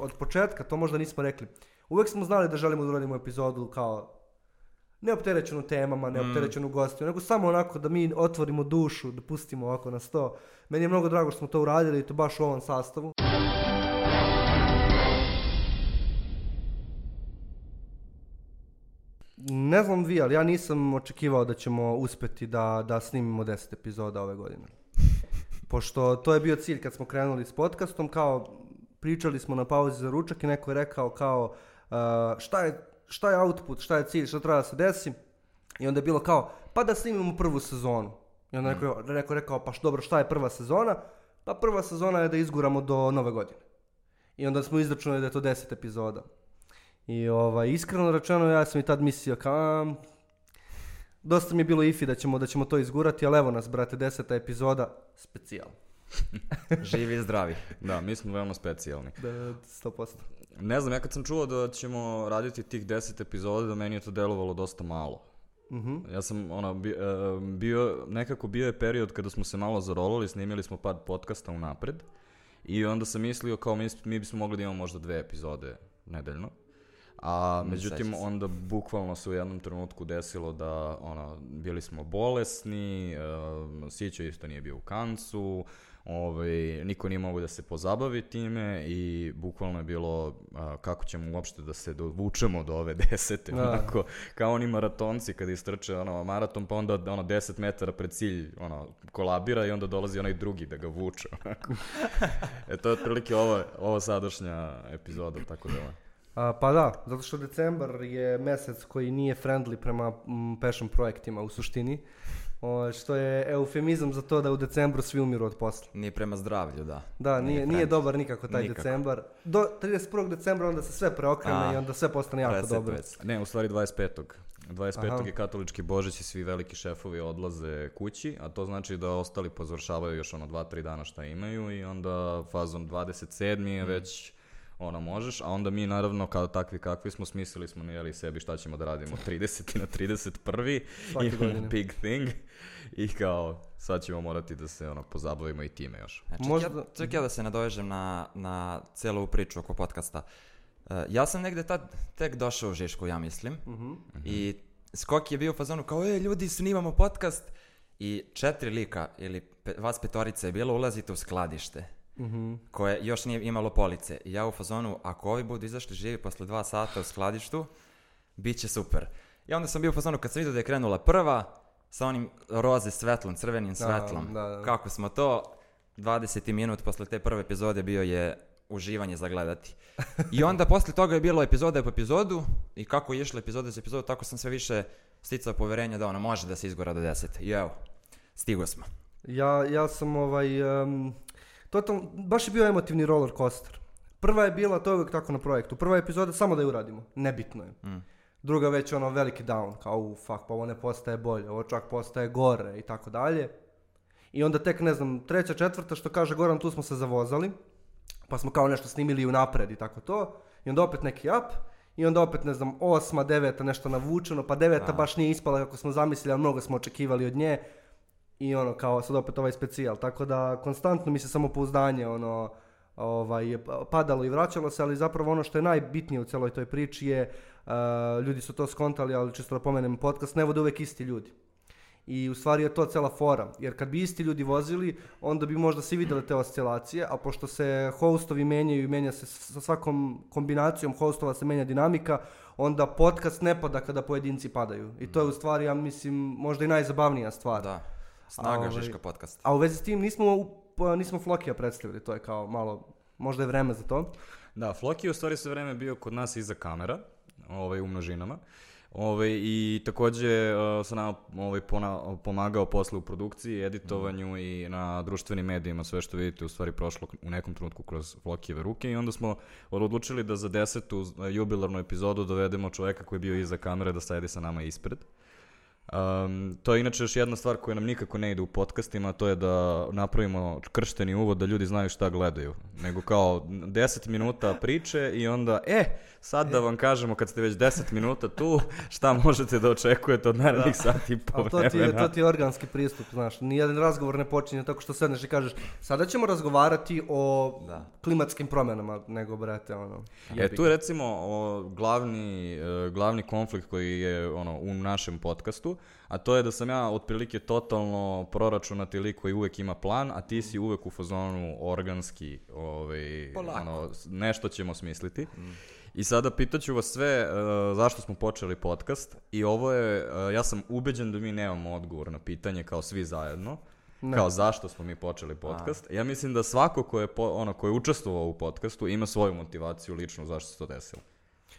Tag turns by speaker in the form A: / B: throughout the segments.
A: od početka, to možda nismo rekli. Uvek smo znali da želimo da uradimo epizodu kao neopterećenu temama, neopterećenu mm. gostiju, nego samo onako da mi otvorimo dušu, da pustimo ovako na sto. Meni je mnogo drago što smo to uradili i to baš u ovom sastavu. Ne znam vi, ali ja nisam očekivao da ćemo uspeti da, da snimimo 10 epizoda ove godine. Pošto to je bio cilj kad smo krenuli s podcastom, kao pričali smo na pauzi za ručak i neko je rekao kao uh, šta, je, šta je output, šta je cilj, šta treba da se desi. I onda je bilo kao, pa da snimimo prvu sezonu. I onda neko, mm. neko je rekao, pa dobro, šta je prva sezona? Pa prva sezona je da izguramo do nove godine. I onda smo izračunali da je to 10 epizoda. I ovaj, iskreno rečeno, ja sam i tad mislio kao, dosta mi je bilo ifi da ćemo, da ćemo to izgurati, ali evo nas, brate, deseta epizoda, specijal.
B: Živi i zdravi.
C: Da, mi smo veoma specijalni.
A: Da, 100%.
C: Ne znam, ja kad sam čuo da ćemo raditi tih 10 epizoda, da meni je to delovalo dosta malo.
A: Uh -huh.
C: Ja sam ono, bi, uh, bio, nekako bio je period kada smo se malo zarolali, snimili smo par podcasta unapred i onda sam mislio kao mi, mi bismo mogli da imamo možda dve epizode nedeljno. A međutim onda bukvalno se u jednom trenutku desilo da ono bili smo bolesni, uh, Sića isto nije bio u kancu, ovaj, niko nije mogu da se pozabavi time i bukvalno je bilo uh, kako ćemo uopšte da se dovučemo do ove desete, da. onako, kao oni maratonci kad istrče ono, maraton pa onda ono 10 metara pred cilj ono, kolabira i onda dolazi onaj drugi da ga vuče. Onako. e to je otprilike ovo, ovo sadašnja epizoda, tako da
A: A, pa da, zato što decembar je mesec koji nije friendly prema m, passion projektima u suštini. O, što je eufemizam za to da u decembru svi umiru od posla.
B: Nije prema zdravlju, da.
A: Da, nije, nije, dobar nikako taj nikako. decembar. Do 31. decembra onda se sve preokrene A, i onda sve postane jako dobro.
C: Ne, u stvari 25. 25. Aha. je katolički božić i svi veliki šefovi odlaze kući, a to znači da ostali pozvršavaju još ono 2-3 dana šta imaju i onda fazom 27. je mm. već ono možeš, a onda mi naravno kao takvi kakvi smo smislili smo nijeli sebi šta ćemo da radimo 30. na 31.
A: Svaki godine.
C: big thing i kao sad ćemo morati da se ono pozabavimo i time još.
B: E, ček, Možda... ja, ček ja da se nadovežem na, na celu priču oko podcasta. Uh, ja sam negde tad tek došao u Žišku, ja mislim. Uh -huh. I Skok je bio u fazonu kao, e, ljudi, snimamo podcast. I četiri lika, ili pe, vas petorica je bilo, ulazite u skladište mm -hmm. koje još nije imalo police. I ja u fazonu, ako ovi budu izašli živi posle dva sata u skladištu, bit će super. I onda sam bio u fazonu, kad sam vidio da je krenula prva, sa onim roze svetlom, crvenim da, svetlom, da, da, da. kako smo to, 20 minut posle te prve epizode bio je uživanje za gledati. I onda posle toga je bilo epizoda po epizodu i kako je išla epizoda za epizodu, tako sam sve više sticao poverenja da ona može da se izgora do 10. I evo, stigo smo.
A: Ja, ja sam ovaj, um, totalno, baš je bio emotivni roller coaster. Prva je bila, to je uvijek tako na projektu, prva epizoda samo da je uradimo, nebitno je. Mm. Druga već ono veliki down, kao u fuck, pa ovo ne postaje bolje, ovo čak postaje gore i tako dalje. I onda tek, ne znam, treća, četvrta, što kaže Goran, tu smo se zavozali, pa smo kao nešto snimili unapred i tako to. I onda opet neki up, i onda opet, ne znam, osma, deveta nešto navučeno, pa deveta A. baš nije ispala kako smo zamislili, a mnogo smo očekivali od nje i ono kao sad opet ovaj specijal. Tako da konstantno mi se samopouzdanje ono ovaj, padalo i vraćalo se, ali zapravo ono što je najbitnije u celoj toj priči je, uh, ljudi su to skontali, ali čisto da pomenem podcast, ne vode uvek isti ljudi. I u stvari je to cela fora, jer kad bi isti ljudi vozili, onda bi možda se videle te oscilacije, a pošto se hostovi menjaju i menja se sa svakom kombinacijom hostova se menja dinamika, onda podcast ne pada kada pojedinci padaju. I to je u stvari, ja mislim, možda i najzabavnija stvar.
B: Da Snaga a, Žiška podcast.
A: A u vezi s tim nismo, nismo Flokija predstavili, to je kao malo, možda je vreme za to.
C: Da, Floki je u stvari sve vreme bio kod nas iza kamera, ovaj, u množinama. Ove, ovaj, I takođe uh, sa nama ovaj, pona, pomagao posle u produkciji, editovanju mm. i na društvenim medijima, sve što vidite u stvari prošlo u nekom trenutku kroz Flokijeve ruke i onda smo odlučili da za desetu jubilarnu epizodu dovedemo čoveka koji je bio iza kamere da sedi sa nama ispred. Um, to je inače još jedna stvar koja nam nikako ne ide u podcastima, to je da napravimo kršteni uvod da ljudi znaju šta gledaju. Nego kao 10 minuta priče i onda, e, sad da vam kažemo kad ste već 10 minuta tu, šta možete da očekujete od narednih sati i po
A: Ali to ti, je,
C: vremena.
A: to ti je organski pristup, znaš. Nijedan razgovor ne počinje tako što sedneš i kažeš sada ćemo razgovarati o
B: Da.
A: klimatskim promjenama, nego, brate, ono...
C: E, tu je recimo o, glavni, e, glavni konflikt koji je ono, u našem podcastu, a to je da sam ja otprilike totalno proračunati lik koji uvek ima plan, a ti si uvek u fazonu organski, ovaj,
B: Polako.
C: ono, nešto ćemo smisliti. I sada pitaću vas sve e, zašto smo počeli podcast i ovo je, e, ja sam ubeđen da mi nemamo odgovor na pitanje kao svi zajedno.
A: Ne.
C: Kao zašto smo mi počeli podcast. Ja mislim da svako ko je, po, ono, ko je učestvovao u podcastu ima svoju motivaciju ličnu zašto se to desilo.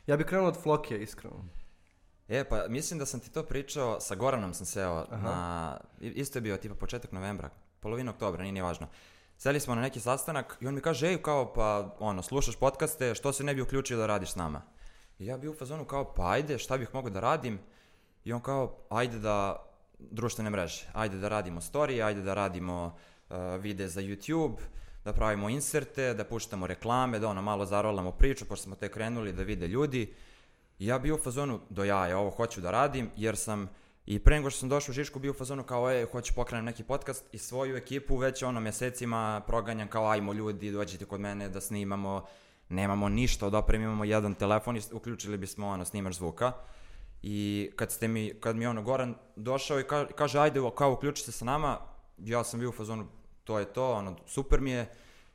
A: Ja bih krenuo od Flokije, iskreno.
B: E, pa mislim da sam ti to pričao, sa Goranom sam seo na, i- isto je bio tipa početak novembra, polovina oktobra, nije ni važno. Seli smo na neki sastanak i on mi kaže, ej, kao, pa, ono, slušaš podcaste, što se ne bi uključio da radiš s nama? I ja bi u fazonu kao, pa ajde, šta bih mogao da radim? I on kao, ajde da, društvene mreže, ajde da radimo story, ajde da radimo uh, videe za YouTube, da pravimo inserte, da puštamo reklame, da ono malo zarolamo priču, pošto smo tek krenuli da vide ljudi. I ja bio u fazonu, do jaja, ovo hoću da radim, jer sam i pre nego što sam došao u Žišku bio u fazonu kao, e, hoću pokrenem neki podcast i svoju ekipu već ono mjesecima proganjam kao, ajmo ljudi, dođite kod mene da snimamo, nemamo ništa od opreme, imamo jedan telefon i uključili bismo ono, snimač zvuka. I kad ste mi, kad mi ono Goran došao i ka- kaže ajde kao uključi se sa nama, ja sam bio u fazonu to je to, ono super mi je.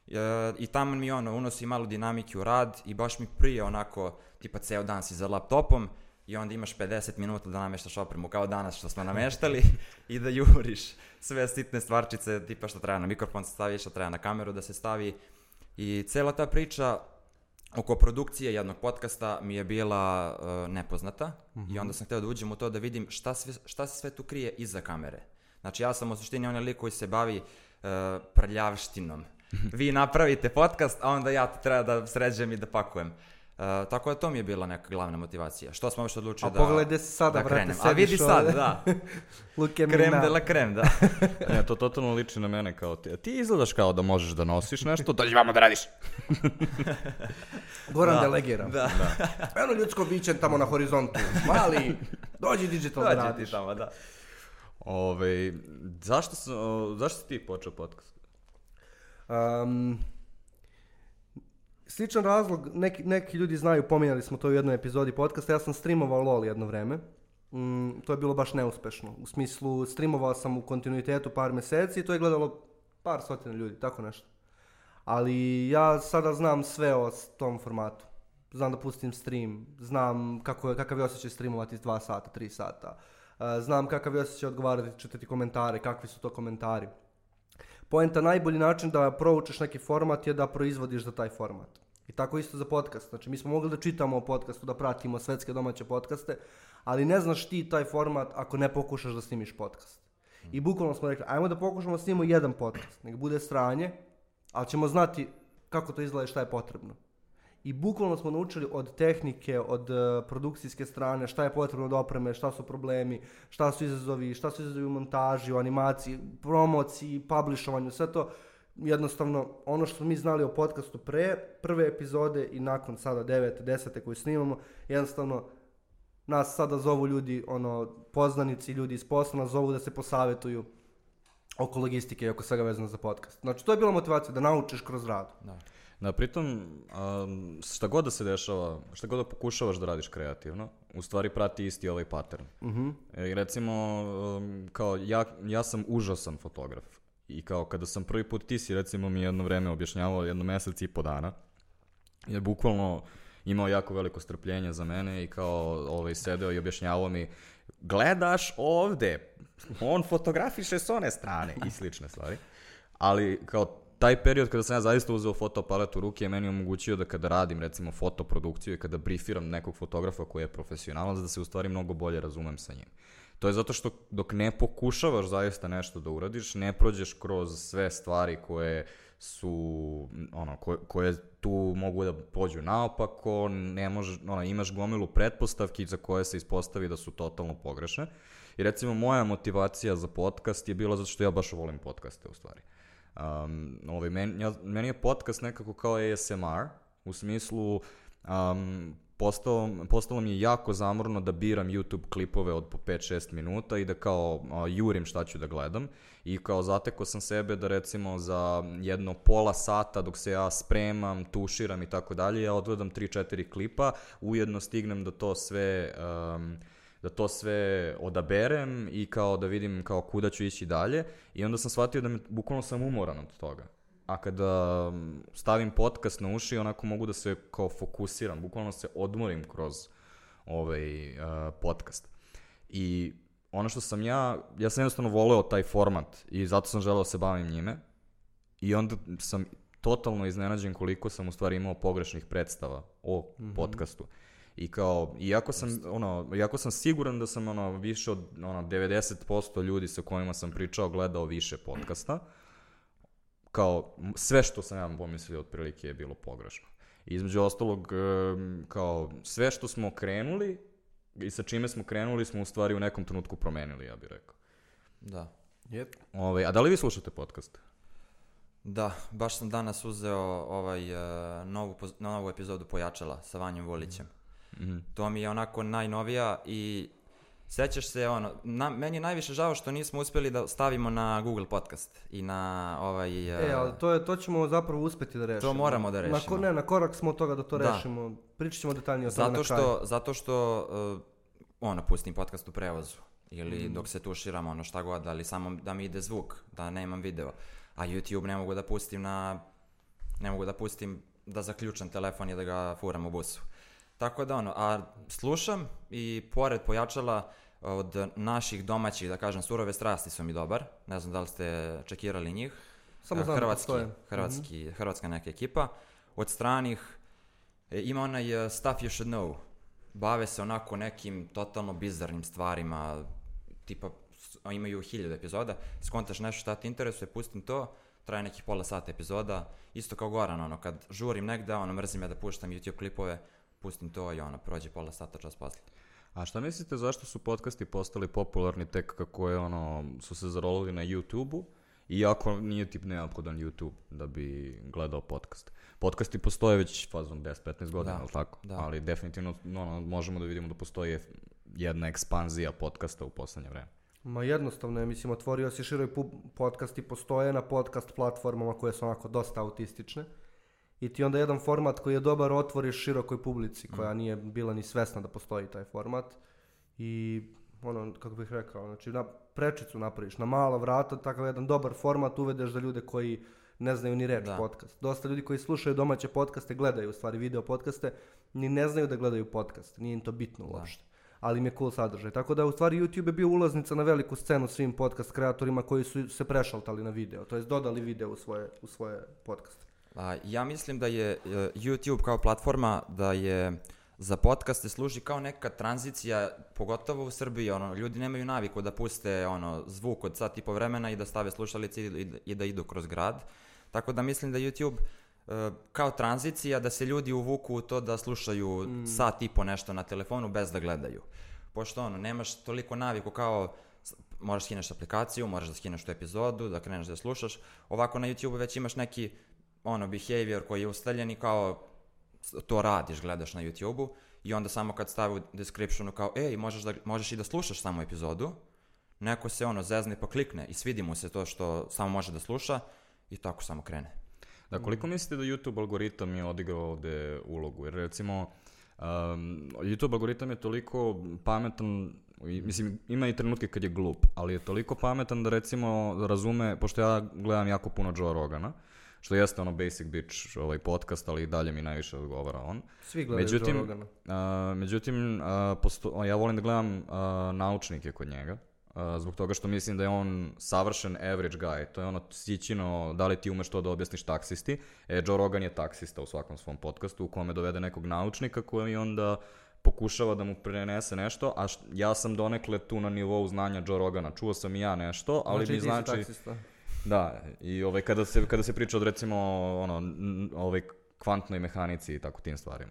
B: E, I tamo mi ono unosi malo dinamike u rad i baš mi prije onako tipa ceo dan si za laptopom i onda imaš 50 minuta da nameštaš opremu kao danas što smo nameštali i da juriš sve sitne stvarčice tipa što treba na mikrofon se stavi, što treba na kameru da se stavi i cela ta priča oko produkcije jednog podcasta mi je bila e, nepoznata i onda sam htio da uđem u to da vidim šta, sve, šta se sve tu krije iza kamere. Znači ja sam u suštini onaj lik koji se bavi e, prljavštinom. Vi napravite podcast, a onda ja to treba da sređem i da pakujem. E, tako da to mi je bila neka glavna motivacija. Što smo još odlučili
A: A
B: da,
A: pogledaj gde si sada,
B: da
A: brate,
B: krenem. A vidi sad,
A: ovde.
B: da.
A: Luke
B: Krem de la krem, da.
C: Ne, to totalno liči na mene kao ti. A ti izgledaš kao da možeš da nosiš nešto, dođi vamo da radiš.
A: Goran
B: Da,
A: delegira.
B: da.
A: Eno ljudsko biće tamo na horizontu. Mali, dođi digital da
B: Dođi
A: radiš.
B: ti tamo, da.
C: Ove, zašto, sam, o, zašto si ti počeo podcast?
A: Um, sličan razlog, neki, neki ljudi znaju, pominjali smo to u jednoj epizodi podcasta, ja sam streamovao LOL jedno vreme. Mm, to je bilo baš neuspešno. U smislu, streamovao sam u kontinuitetu par mjeseci i to je gledalo par stotina ljudi, tako nešto. Ali ja sada znam sve o tom formatu. Znam da pustim stream, znam kako je, kakav je osjećaj streamovati 2 sata, 3 sata. Znam kakav je osjećaj odgovarati, čitati komentare, kakvi su to komentari. Poenta najbolji način da proučiš neki format je da proizvodiš za taj format. I tako isto za podcast. Znači mi smo mogli da čitamo o podcastu, da pratimo svetske domaće podcaste, ali ne znaš ti taj format ako ne pokušaš da snimiš podcast. I bukvalno smo rekli, ajmo da pokušamo da snimimo jedan podcast, nek bude stranje, ali ćemo znati kako to izgleda i šta je potrebno. I bukvalno smo naučili od tehnike, od eh, produkcijske strane, šta je potrebno od opreme, šta su problemi, šta su izazovi, šta su izazovi u montaži, u animaciji, promociji, publishovanju, sve to jednostavno ono što mi znali o podcastu pre prve epizode i nakon sada devete, desete koju snimamo, jednostavno nas sada zovu ljudi, ono, poznanici, ljudi iz posla nas zovu da se posavetuju oko logistike i oko svega vezano za podcast. Znači, to je bila motivacija da naučiš kroz rad.
B: da.
C: Da, pritom, um, šta god da se dešava, šta god da pokušavaš da radiš kreativno, u stvari prati isti ovaj pattern.
A: Mhm.
C: E, I recimo, um, kao ja, ja sam užasan fotograf. I kao kada sam prvi put, ti si recimo mi jedno vreme objašnjavao, jedno mjesec i po dana, je bukvalno imao jako veliko strpljenje za mene i kao ovaj, sedeo i objašnjavao mi gledaš ovde, on fotografiše s one strane i slične stvari. Ali kao taj period kada sam ja zaista uzeo fotoaparat u ruke je meni omogućio da kada radim recimo fotoprodukciju i kada brifiram nekog fotografa koji je profesionalac da se u stvari mnogo bolje razumem sa njim. To je zato što dok ne pokušavaš zaista nešto da uradiš, ne prođeš kroz sve stvari koje su, ono, koje, koje tu mogu da pođu naopako, ne može, ono, imaš gomilu pretpostavki za koje se ispostavi da su totalno pogrešne. I recimo moja motivacija za podcast je bila zato što ja baš volim podcaste u stvari. Um, ovaj, meni, ja, meni je podcast nekako kao ASMR, u smislu um, postalo, postalo mi je jako zamorno da biram YouTube klipove od po 5-6 minuta i da kao a, jurim šta ću da gledam. I kao zateko sam sebe da recimo za jedno pola sata dok se ja spremam, tuširam i tako dalje, ja odgledam 3-4 klipa, ujedno stignem da to sve um, da to sve odaberem i kao da vidim kao kuda ću ići dalje i onda sam shvatio da me, bukvalno sam umoran od toga. A kada stavim podcast na uši, onako mogu da se kao fokusiram, bukvalno se odmorim kroz ovaj uh, podcast. I ono što sam ja, ja sam jednostavno voleo taj format i zato sam želeo da se bavim njime. I onda sam totalno iznenađen koliko sam u stvari imao pogrešnih predstava o mm -hmm. podcastu. I kao, iako sam, ono, iako sam siguran da sam, ono, više od, ono, 90% ljudi sa kojima sam pričao gledao više podcasta, kao, sve što sam ja pomislio otprilike je bilo pogrešno. I između ostalog, kao, sve što smo krenuli i sa čime smo krenuli smo u stvari u nekom trenutku promenili, ja bih rekao.
B: Da.
A: Yep.
C: Ove, ovaj, a da li vi slušate podcast?
B: Da, baš sam danas uzeo ovaj, uh, novu, novu epizodu Pojačala sa Vanjom Volićem. Mm -hmm. To mi je onako najnovija i Sećaš se, ono, na, meni je najviše žao što nismo uspjeli da stavimo na Google podcast i na ovaj...
A: E, ali to, je, to ćemo zapravo uspjeti da rešimo.
B: To moramo da rešimo.
A: Na, ne, na korak smo od toga da to da. rešimo. Pričat ćemo detaljnije o tome
B: zato
A: na
B: što, kraju. Zato što, uh, ono, pustim podcast u prevozu. Ili mm. dok se tuširam, ono, šta god, ali samo da mi ide zvuk, da nemam video. A YouTube ne mogu da pustim na... Ne mogu da pustim da zaključam telefon i da ga furam u busu. Tako da ono, a slušam i pored pojačala od naših domaćih, da kažem, surove strasti su mi dobar. Ne znam da li ste čekirali njih.
A: Samo znam da
B: hrvatski, hrvatski, mm -hmm. hrvatska neka ekipa. Od stranih e, ima onaj Stuff You Should Know. Bave se onako nekim totalno bizarnim stvarima, tipa imaju hiljadu epizoda, skontaš nešto šta te interesuje, pustim to, traje nekih pola sata epizoda, isto kao Goran, ono, kad žurim negde, ono, mrzim ja da puštam YouTube klipove, pustim to i ono, prođe pola sata čas posle.
C: A šta mislite zašto su podcasti postali popularni tek kako je ono, su se zarolili na YouTube-u, iako nije tip neophodan YouTube da bi gledao podcast. Podcasti postoje već fazom 10-15 godina, da, tako? Da. Ali definitivno ono, možemo da vidimo da postoji jedna ekspanzija podcasta u poslednje vreme.
A: Ma jednostavno je, mislim, otvorio si široj podcast i postoje na podcast platformama koje su onako dosta autistične i ti onda jedan format koji je dobar otvoriš širokoj publici koja mm. nije bila ni svesna da postoji taj format i ono, kako bih rekao, znači na prečicu napraviš, na mala vrata, takav jedan dobar format uvedeš za ljude koji ne znaju ni reč da. podcast. Dosta ljudi koji slušaju domaće podcaste, gledaju u stvari video podcaste, ni ne znaju da gledaju podcast, nije im to bitno da. uopšte. Ali im je cool sadržaj. Tako da u stvari YouTube je bio ulaznica na veliku scenu svim podcast kreatorima koji su se prešaltali na video, to jest dodali video u svoje, u svoje podcaste.
B: A, ja mislim da je uh, YouTube kao platforma da je za podcaste služi kao neka tranzicija, pogotovo u Srbiji, ono, ljudi nemaju naviku da puste ono, zvuk od sat i po vremena i da stave slušalice i, i da idu kroz grad. Tako da mislim da YouTube uh, kao tranzicija da se ljudi uvuku u to da slušaju mm. sat i po nešto na telefonu bez da gledaju. Pošto ono, nemaš toliko naviku kao moraš da skineš aplikaciju, moraš da skineš tu epizodu, da kreneš da slušaš. Ovako na YouTube već imaš neki ono, behavior koji je ustaljen i kao to radiš, gledaš na YouTube-u i onda samo kad stavi u descriptionu kao, ej, možeš, da, možeš i da slušaš samo epizodu, neko se ono zezne pa klikne i svidi mu se to što samo može da sluša i tako samo krene.
C: Da, koliko mislite da YouTube algoritam je odigrao ovde ulogu? Jer recimo, um, YouTube algoritam je toliko pametan, i, mislim, ima i trenutke kad je glup, ali je toliko pametan da recimo da razume, pošto ja gledam jako puno Joe Rogana, što jeste ono basic bitch ovaj podcast, ali i dalje mi najviše odgovara on.
A: Svi gledaju međutim, Joe
C: uh, međutim, uh, posto, ja volim da gledam uh, naučnike kod njega, uh, zbog toga što mislim da je on savršen average guy, to je ono sićino, da li ti umeš to da objasniš taksisti, e, Joe Rogan je taksista u svakom svom podcastu u kome dovede nekog naučnika koji onda pokušava da mu prenese nešto, a ja sam donekle tu na nivou znanja Joe Rogana. Čuo sam i ja nešto, ali znači, mi znači...
A: Taksista.
C: Da, i ovaj, kada, se, kada se priča od recimo ono, ovaj, kvantnoj mehanici i tako tim stvarima.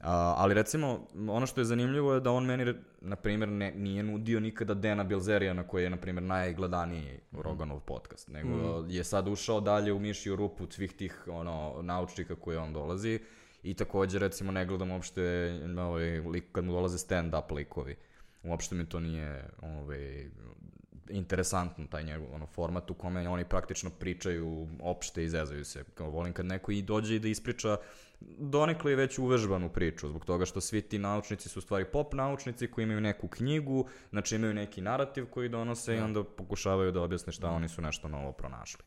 C: A, ali recimo, ono što je zanimljivo je da on meni, na primjer, ne, nije nudio nikada Dena Bilzerijana koji je, na primjer, najgledaniji Roganov podcast, nego je sad ušao dalje u mišiju rupu svih tih ono, naučnika koje on dolazi i takođe, recimo, ne gledam uopšte ovaj, lik, kad mu dolaze stand-up likovi. Uopšte mi to nije ovaj, interesantno taj njegov ono, format u kome oni praktično pričaju opšte i zezaju se. Kao volim kad neko i dođe i da ispriča donekle je već uvežbanu priču, zbog toga što svi ti naučnici su u stvari pop naučnici koji imaju neku knjigu, znači imaju neki narativ koji donose i onda pokušavaju da objasne šta oni su nešto novo pronašli.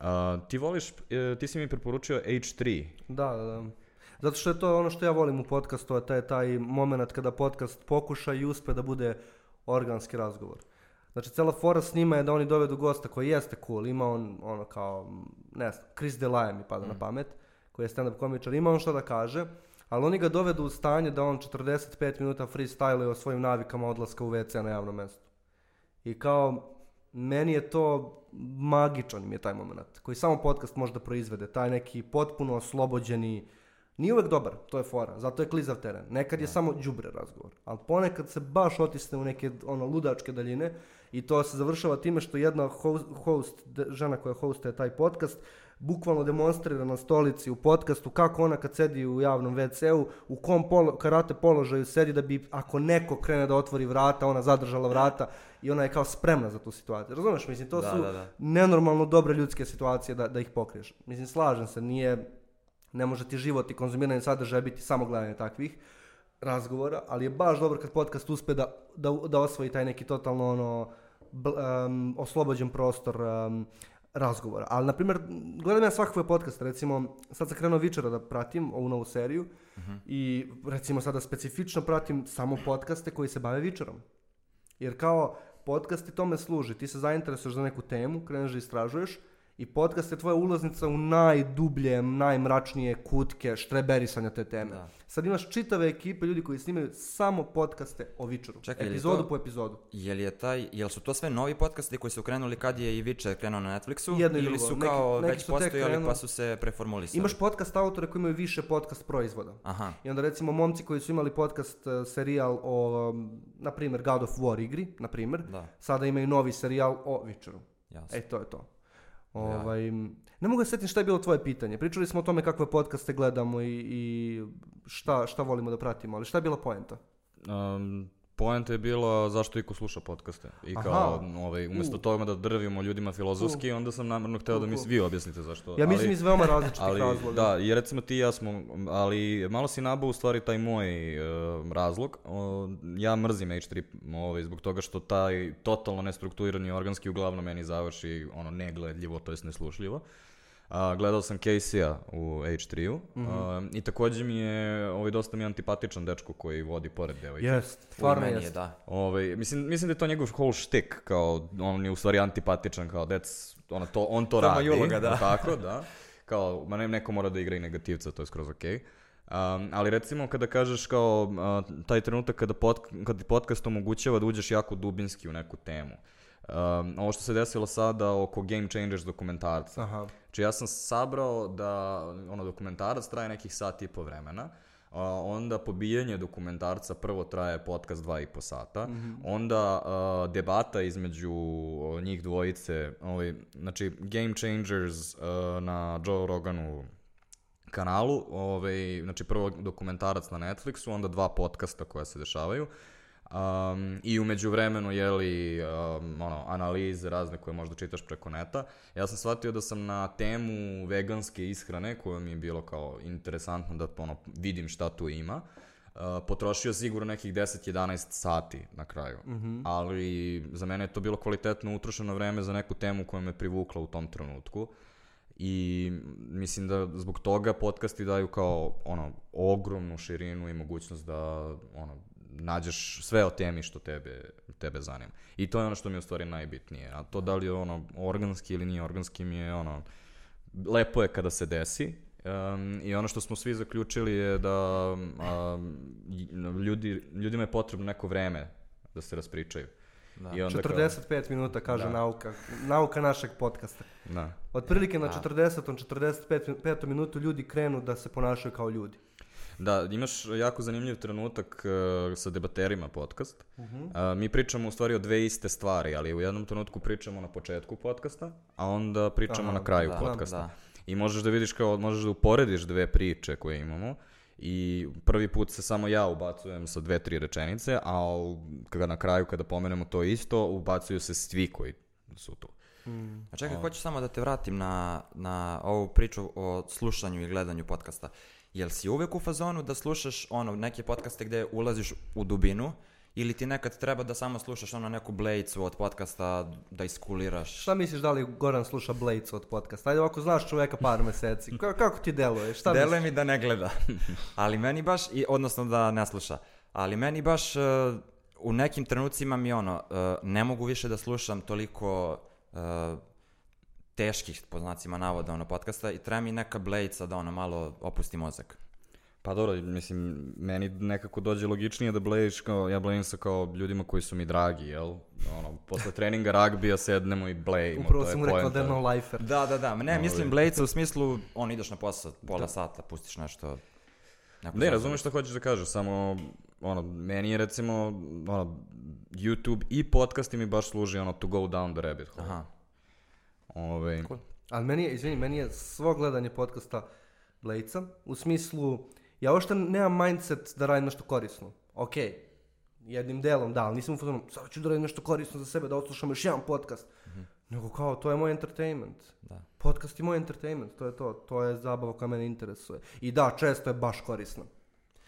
C: Uh, ti voliš, e, ti si mi preporučio H3.
A: Da, da, da. Zato što je to ono što ja volim u podcastu, a taj, taj moment kada podcast pokuša i uspe da bude organski razgovor. Znači, cela fora s njima je da oni dovedu gosta koji jeste cool, ima on, ono kao, ne znam, Chris Delaye mi pada na pamet, koji je stand-up komičar, ima on šta da kaže, ali oni ga dovedu u stanje da on 45 minuta freestyle o svojim navikama odlaska u WC na javnom mestu. I kao, meni je to magičan mi je taj moment, koji samo podcast može da proizvede, taj neki potpuno oslobođeni, nije uvek dobar, to je fora, zato je klizav teren. Nekad je samo đubre razgovor, ali ponekad se baš otisne u neke ono ludačke daljine i to se završava time što jedna host, host žena koja hostuje taj podcast, bukvalno demonstrira na stolici u podcastu kako ona kad sedi u javnom WC-u, u kom polo, karate položaju sedi da bi ako neko krene da otvori vrata, ona zadržala vrata i ona je kao spremna za tu situaciju. Razumeš, mislim, to
B: Da,
A: su
B: da, da.
A: nenormalno dobre ljudske situacije da, da ih pokriješ. Mislim, slažem se, nije, ne može ti život i konzumiranje sadržaja biti samo gledanje takvih razgovora, ali je baš dobro kad podcast uspe da, da, da osvoji taj neki totalno ono, em, oslobođen prostor em, razgovora. Ali, na primjer, gledam ja svakakve podcaste, recimo, sad sam krenuo Vičera da pratim ovu novu seriju i recimo sada specifično pratim samo podcaste koji se bave Vičerom. Jer kao podcast ti tome služi, ti se zainteresuješ za neku temu, kreneš da istražuješ i podcast je tvoja ulaznica u najdublje, najmračnije kutke štreberisanja te teme.
B: Da.
A: Sad imaš čitave ekipe ljudi koji snimaju samo podcaste o Vičeru.
B: Čekaj,
A: epizodu
B: to-
A: po epizodu.
B: Jel je taj, jel su to sve novi podcasti koji su krenuli kad je i Witcher krenuo na Netflixu?
A: Jedno
B: ili
A: drugo.
B: su
A: Neki-
B: kao
A: neki
B: već
A: su tek
B: postojali pa su se preformulisali?
A: Imaš podcast autore koji imaju više podcast proizvoda.
B: Aha,
A: I onda recimo momci koji su imali podcast e, serijal o, um, na primjer, God of War igri, na primjer,
B: da,
A: sada imaju novi serijal o Witcheru.
B: jasno.
A: E, to je to. Ovaj, Ne mogu da setim šta je bilo tvoje pitanje. Pričali smo o tome kakve podcaste gledamo i, i šta, šta volimo da pratimo, ali šta je bila poenta?
C: Um, poenta je bila zašto iko sluša podcaste. I
A: Aha.
C: kao, ovaj, umjesto
A: U.
C: toga da drvimo ljudima filozofski, onda sam namjerno hteo da mi vi objasnite zašto.
A: Ja mislim
C: ali,
A: iz veoma različitih
C: ali,
A: razloga.
C: da, i recimo ti i ja smo, ali malo si nabao u stvari taj moj e, razlog. O, ja mrzim H3 ovaj, zbog toga što taj totalno nestrukturirani organski uglavnom meni završi ono negledljivo, to jest neslušljivo. A, gledao sam Casey-a u H3-u a, i takođe mi je ovaj, dosta mi je antipatičan dečko koji vodi pored devojke.
A: Jest, stvarno
B: meni je,
A: jest.
B: da.
C: Ovaj, mislim, mislim da je to njegov whole shtick, kao on je u stvari antipatičan, kao that's, ono, to, on to radi.
B: uloga, da.
C: Tako, da. Kao, ma ne, neko mora da igra i negativca, to je skroz okej. Um, ali recimo kada kažeš kao a, taj trenutak kada, pod, kada ti podcast omogućava da uđeš jako dubinski u neku temu. Um, ovo što se desilo sada oko Game Changers dokumentarca.
A: Aha.
C: Znači ja sam sabrao da ono dokumentarac traje nekih sat i po vremena, a, onda pobijanje dokumentarca prvo traje podcast dva i po sata, onda a, debata između njih dvojice, ovaj, znači Game Changers a, na Joe Roganu kanalu, ovaj, znači prvo dokumentarac na Netflixu, onda dva podcasta koja se dešavaju. Um, I umeđu vremenu, jeli, um, ono, analize razne koje možda čitaš preko neta. Ja sam shvatio da sam na temu veganske ishrane, koja mi je bilo kao interesantno da ono, vidim šta tu ima, uh, potrošio sigurno nekih 10-11 sati na kraju. Ali za mene je to bilo kvalitetno utrošeno vreme za neku temu koja me privukla u tom trenutku. I mislim da zbog toga podcasti daju kao ono ogromnu širinu i mogućnost da ono nađeš sve o temi što tebe, tebe zanima. I to je ono što mi je u stvari najbitnije. A to da li je ono organski ili nije organski mi je ono lepo je kada se desi. Um, I ono što smo svi zaključili je da um, ljudi, ljudima je potrebno neko vreme da se raspričaju.
B: Da.
C: I onda kao-
A: 45 minuta, kaže
C: Da.
A: nauka. Nauka našeg podcasta.
C: Da.
A: Otprilike na
B: Da.
A: 40. 45. petom minutu ljudi krenu da se ponašaju kao ljudi.
C: Da, imaš jako zanimljiv trenutak uh, sa debaterima podcast.
A: Mhm.
C: Uh, mi pričamo u stvari o dve iste stvari, ali u jednom trenutku pričamo na početku podcasta, a onda pričamo
A: Aha,
C: na kraju
B: da,
C: podcasta.
B: da.
C: I možeš da vidiš kao, možeš da uporediš dve priče koje imamo i prvi put se samo ja ubacujem sa dve, tri rečenice, a kada na kraju kada pomenemo to isto, ubacuju se svi koji su tu.
B: A čekaj, hoću samo da te vratim na, na ovu priču o slušanju i gledanju podcasta. Jel si uvek u fazonu da slušaš ono, neke podcaste gde ulaziš u dubinu ili ti nekad treba da samo slušaš ono neku blejicu od podcasta da iskuliraš?
A: Šta misliš da li Goran sluša Blades od podcasta? Ajde ovako znaš čoveka par meseci. Ka- kako ti deluje? Šta
B: Deluje
A: misliš?
B: mi da ne gleda. Ali meni baš, i, odnosno da ne sluša. Ali meni baš e, u nekim trenucima mi ono, e, ne mogu više da slušam toliko e, teških, po znacima navoda, ono, podcasta i treba mi neka blejica da ono malo opusti mozak.
C: Pa dobro, mislim, meni nekako dođe logičnije da blejiš kao, ja blejim sa kao ljudima koji su mi dragi, jel? Ono, posle treninga ragbija sednemo i blejimo,
A: Upravo
C: to je
A: sam mu rekao da je no lifer.
B: Da, da, da. Ne, mislim blejica u smislu, on ideš na posao, pola sata, pustiš nešto.
C: Ne, razumeš šta hoćeš da kažeš, samo, ono, meni je recimo, ono, YouTube i podcasti mi baš služi, ono, to go down the rabbit hole.
B: Aha.
C: Ovaj,
B: Cool.
A: Ali meni je, izvini, meni je svo gledanje podcasta Blejca, u smislu, ja uopšte nemam mindset da radim nešto korisno. Ok, jednim delom da, ali nisam u fazonu, sad ću da radim nešto korisno za sebe, da odslušam još jedan podcast. Nego kao, to je moj entertainment.
B: Da.
A: Podcast je moj entertainment, to je to. To je zabava koja mene interesuje. I da, često je baš korisna.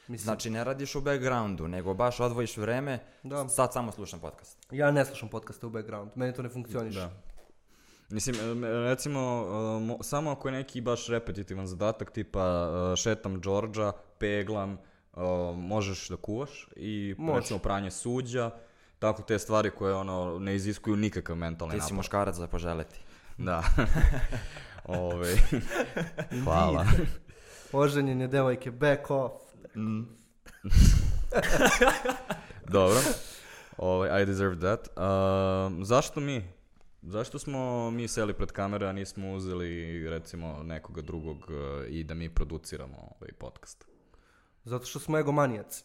A: Mislim,
B: Znači ne radiš u backgroundu, nego baš odvojiš vreme,
A: Da.
B: sad samo slušam podcast.
A: ja ne slušam podcaste u background, meni to ne funkcioniše.
C: Da. Mislim, recimo, mo- samo ako je neki baš repetitivan zadatak, tipa šetam Đorđa, peglam, možeš da kuvaš i
A: Može.
C: recimo pranje suđa, tako te stvari koje ono ne iziskuju nikakav mentalni
B: Ti si
C: napor.
B: muškarac za poželeti.
C: Da. Ove, hvala.
A: Oženjene devojke, back off.
C: Dobro. Ovaj, I deserve that. Um, zašto mi? Zašto smo mi seli pred kamere, a nismo uzeli recimo nekoga drugog uh, i da mi produciramo ovaj podcast?
A: Zato što smo egomanijaci.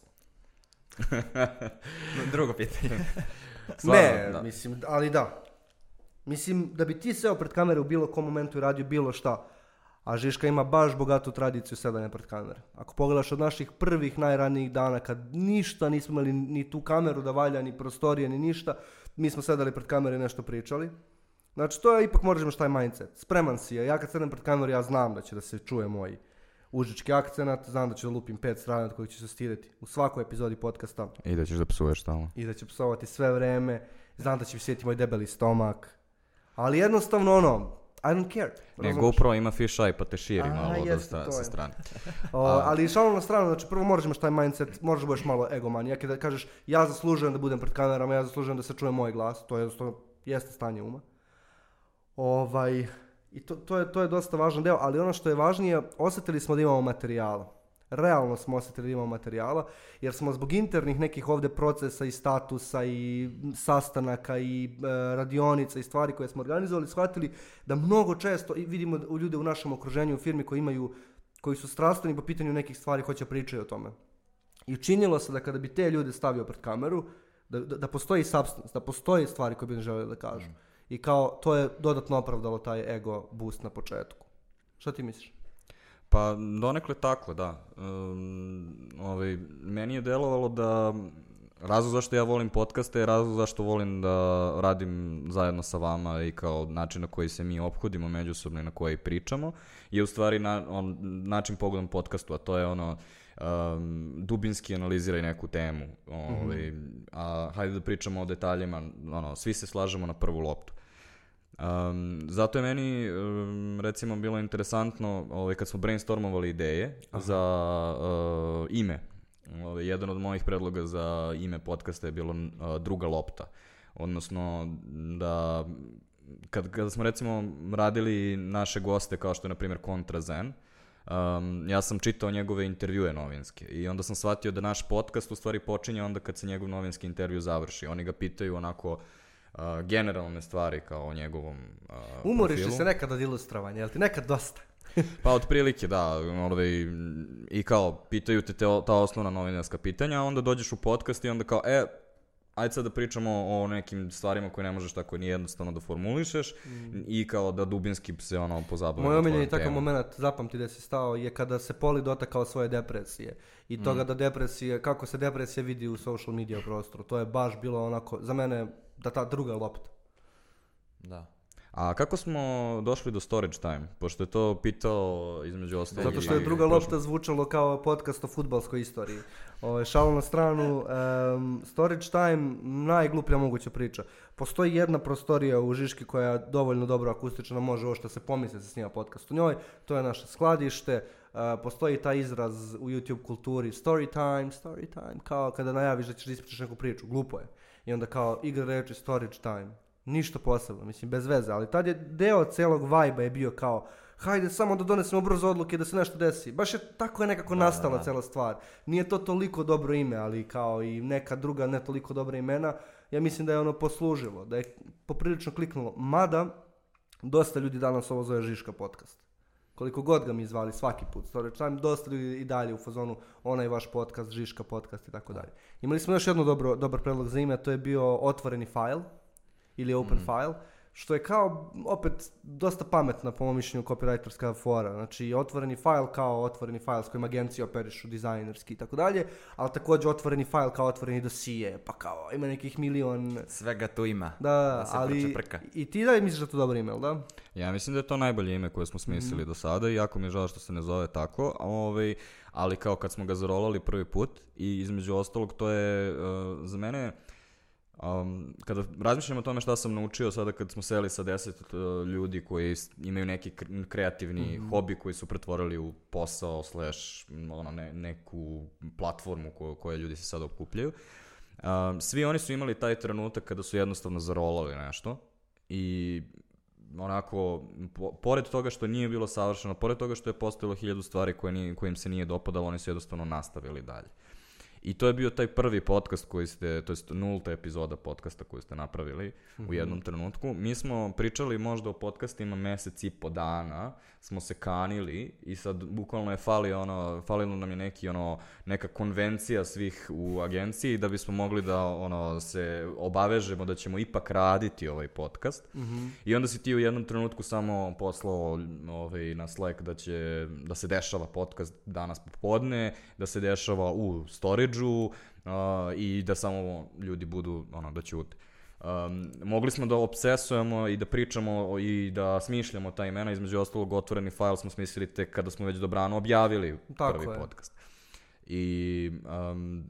B: Drugo pitanje.
C: Stvarno,
A: ne,
C: da.
A: mislim, ali da. Mislim, da bi ti seo pred kamere u bilo kom momentu i radio bilo šta, a Žiška ima baš bogatu tradiciju sedanja pred kamere. Ako pogledaš od naših prvih najranijih dana, kad ništa nismo imali ni tu kameru da valja, ni prostorije, ni ništa, mi smo sedali pred kamere i nešto pričali. Znači, to je ipak moraš imaš taj mindset. Spreman si je. Ja kad sedem pred kameru, ja znam da će da se čuje moj užički akcenat, znam da ću da lupim pet strana od kojih ću se stirati u svakoj epizodi podcasta
C: I da ćeš da psuješ stalno.
A: i da će psovati sve vreme, znam da će mi sjetiti moj debeli stomak, ali jednostavno ono, I don't care.
C: Ne? GoPro ima fisheye pa te širi
A: A,
C: malo da
A: jeste,
C: sta,
A: to
C: sa strane.
A: O, ali šalno na stranu, znači prvo moraš imaš taj mindset, moraš da budeš malo egomanijak i da kažeš ja zaslužujem da budem pred kamerama, ja zaslužujem da se čuje moj glas, to je jednostavno jeste stanje uma. Ovaj, I to, to, je, to je dosta važan deo, ali ono što je važnije, osjetili smo da imamo materijala. Realno smo osjetili da imamo materijala, jer smo zbog internih nekih ovdje procesa i statusa i sastanaka i e, radionica i stvari koje smo organizovali, shvatili da mnogo često i vidimo u ljude u našem okruženju u firmi koji imaju koji su strastveni po pitanju nekih stvari, hoće pričaju o tome. I učinilo se da kada bi te ljude stavio pred kameru, da, da, da postoji substance, da postoji stvari koje bi oni željeli da kažu. I kao, to je dodatno opravdalo taj ego boost na početku. Šta ti misliš?
C: Pa donekle tako, da. Um, ovaj, meni je delovalo da razlog zašto ja volim podcaste je razlog zašto volim da radim zajedno sa vama i kao način na koji se mi ophodimo međusobno i na koji pričamo je u stvari na, on, način pogledom podcastu, a to je ono um, dubinski analiziraj neku temu. Ovaj, a hajde da pričamo o detaljima, ono, svi se slažemo na prvu loptu. Um, zato je meni um, recimo bilo interesantno ovaj, kad smo brainstormovali ideje za uh, ime. Ovaj, jedan od mojih predloga za ime podcasta je bilo uh, druga lopta. Odnosno da kad, kada smo recimo radili naše goste kao što je na primjer Kontra Zen, um, ja sam čitao njegove intervjue novinske i onda sam shvatio da naš podcast u stvari počinje onda kad se njegov novinski intervju završi. Oni ga pitaju onako uh, generalne stvari kao o njegovom uh,
A: Umoriš li
C: profilu.
A: se nekad od ilustrovanja, jel ti nekad dosta?
C: Pa otprilike da, ovaj, i kao pitaju te, te ta osnovna novinarska pitanja, a onda dođeš u podcast i onda kao, e, ajde sad da pričamo o nekim stvarima koje ne možeš tako ni jednostavno da formulišeš i kao da dubinski se ono pozabavimo
A: Moj omiljeni takav moment, zapamti da si stao, je kada se Poli dotakao svoje depresije. I
C: Mm.
A: toga da depresije, kako se depresija vidi u social media prostoru. To je baš bilo onako, za mene, da ta druga lopta.
B: Da.
C: A kako smo došli do storage time? Pošto je to pitao između ostalog.
A: Zato što je druga lopta zvučalo kao podcast o futbalskoj istoriji. Ove, šalu na stranu, em, Storage Time, najgluplja moguća priča. Postoji jedna prostorija u Žiški koja je dovoljno dobro akustična, može ovo što se pomisli da se snima podcast u njoj, to je naše skladište, e, postoji taj izraz u YouTube kulturi, story time, story time, kao kada najaviš da ćeš da ispričaš neku priču, glupo je. I onda kao igra reči storage time. Ništa posebno, mislim, bez veze, ali tad je deo celog vibe je bio kao, hajde samo da donesemo brzo odluke da se nešto desi. Baš je tako je nekako
B: Da,
A: nastala
B: da, da.
A: cela stvar. Nije to toliko dobro ime, ali kao i neka druga ne toliko dobra imena, ja mislim da je ono poslužilo, da je poprilično kliknulo. Mada, dosta ljudi danas ovo zove Žiška podcast. Koliko god ga mi zvali svaki put, storage time, dosta ljudi i dalje u fazonu onaj vaš podcast, Žiška podcast i tako dalje. Imali smo još jedno dobro, dobar predlog za ime, a to je bio otvoreni file ili open file, što je kao opet dosta pametna po mom mišljenju copywriterska fora. Znači otvoreni file kao otvoreni file s kojim agencije operišu dizajnerski i tako dalje, ali također otvoreni file kao otvoreni dosije, pa kao ima nekih milion...
B: Svega tu ima.
A: Da, da,
B: se
A: ali
B: pročeprka.
A: i ti da misliš da to dobar email, da?
C: Ja mislim da je to najbolje ime koje smo smislili do sada i jako mi je žao što se ne zove tako, ovaj, ali kao kad smo ga zarolali prvi put i između ostalog to je uh, za mene Um, kada razmišljam o tome šta sam naučio sada kad smo seli sa deset uh, ljudi koji imaju neki kre- kreativni hobi koji su pretvorili u posao slash ono, ne, neku platformu ko, koje ljudi se sada okupljaju. Um, svi oni su imali taj trenutak kada su jednostavno zarolali nešto i onako, po- pored toga što nije bilo savršeno, pored toga što je postojalo hiljadu stvari koje, nije, koje im se nije dopadalo, oni su jednostavno nastavili dalje. I to je bio taj prvi podcast koji ste, to jest nulta epizoda podcasta koju ste napravili u jednom trenutku. Mi smo pričali možda o podcastima mesec i po dana, smo se kanili i sad bukvalno je fali ono, falilo nam je neki ono, neka konvencija svih u agenciji da bismo mogli da ono, se obavežemo da ćemo ipak raditi ovaj podcast. I onda si ti u jednom trenutku samo poslao ovaj, na Slack da će da se dešava podcast danas popodne, da se dešava u storage-u a, i da samo ljudi budu ono, da ćute. Um, mogli smo da obsesujemo i da pričamo i da smišljamo ta imena, između ostalog otvoreni file smo smislili tek kada smo već dobrano objavili
A: Tako
C: prvi
A: je.
C: podcast. I um,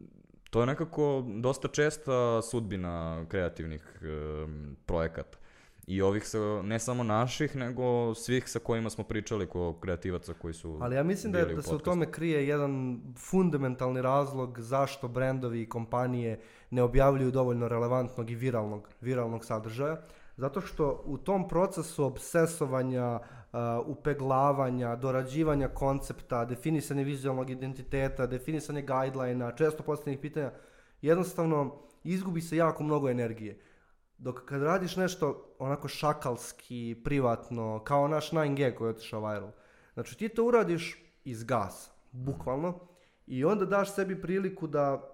C: to je nekako dosta česta sudbina kreativnih um, projekata. I ovih sa, ne samo naših, nego svih sa kojima smo pričali, ko kreativaca koji su
A: Ali ja mislim da, je, da se u tome krije jedan fundamentalni razlog zašto brendovi i kompanije ne objavljuju dovoljno relevantnog i viralnog, viralnog sadržaja. Zato što u tom procesu obsesovanja, uh, upeglavanja, dorađivanja koncepta, definisanja vizualnog identiteta, definisanja guidelina, često postavljenih pitanja, jednostavno izgubi se jako mnogo energije. Dok kad radiš nešto onako šakalski, privatno, kao naš 9G koji je otišao viral, znači ti to uradiš iz gasa, bukvalno, i onda daš sebi priliku da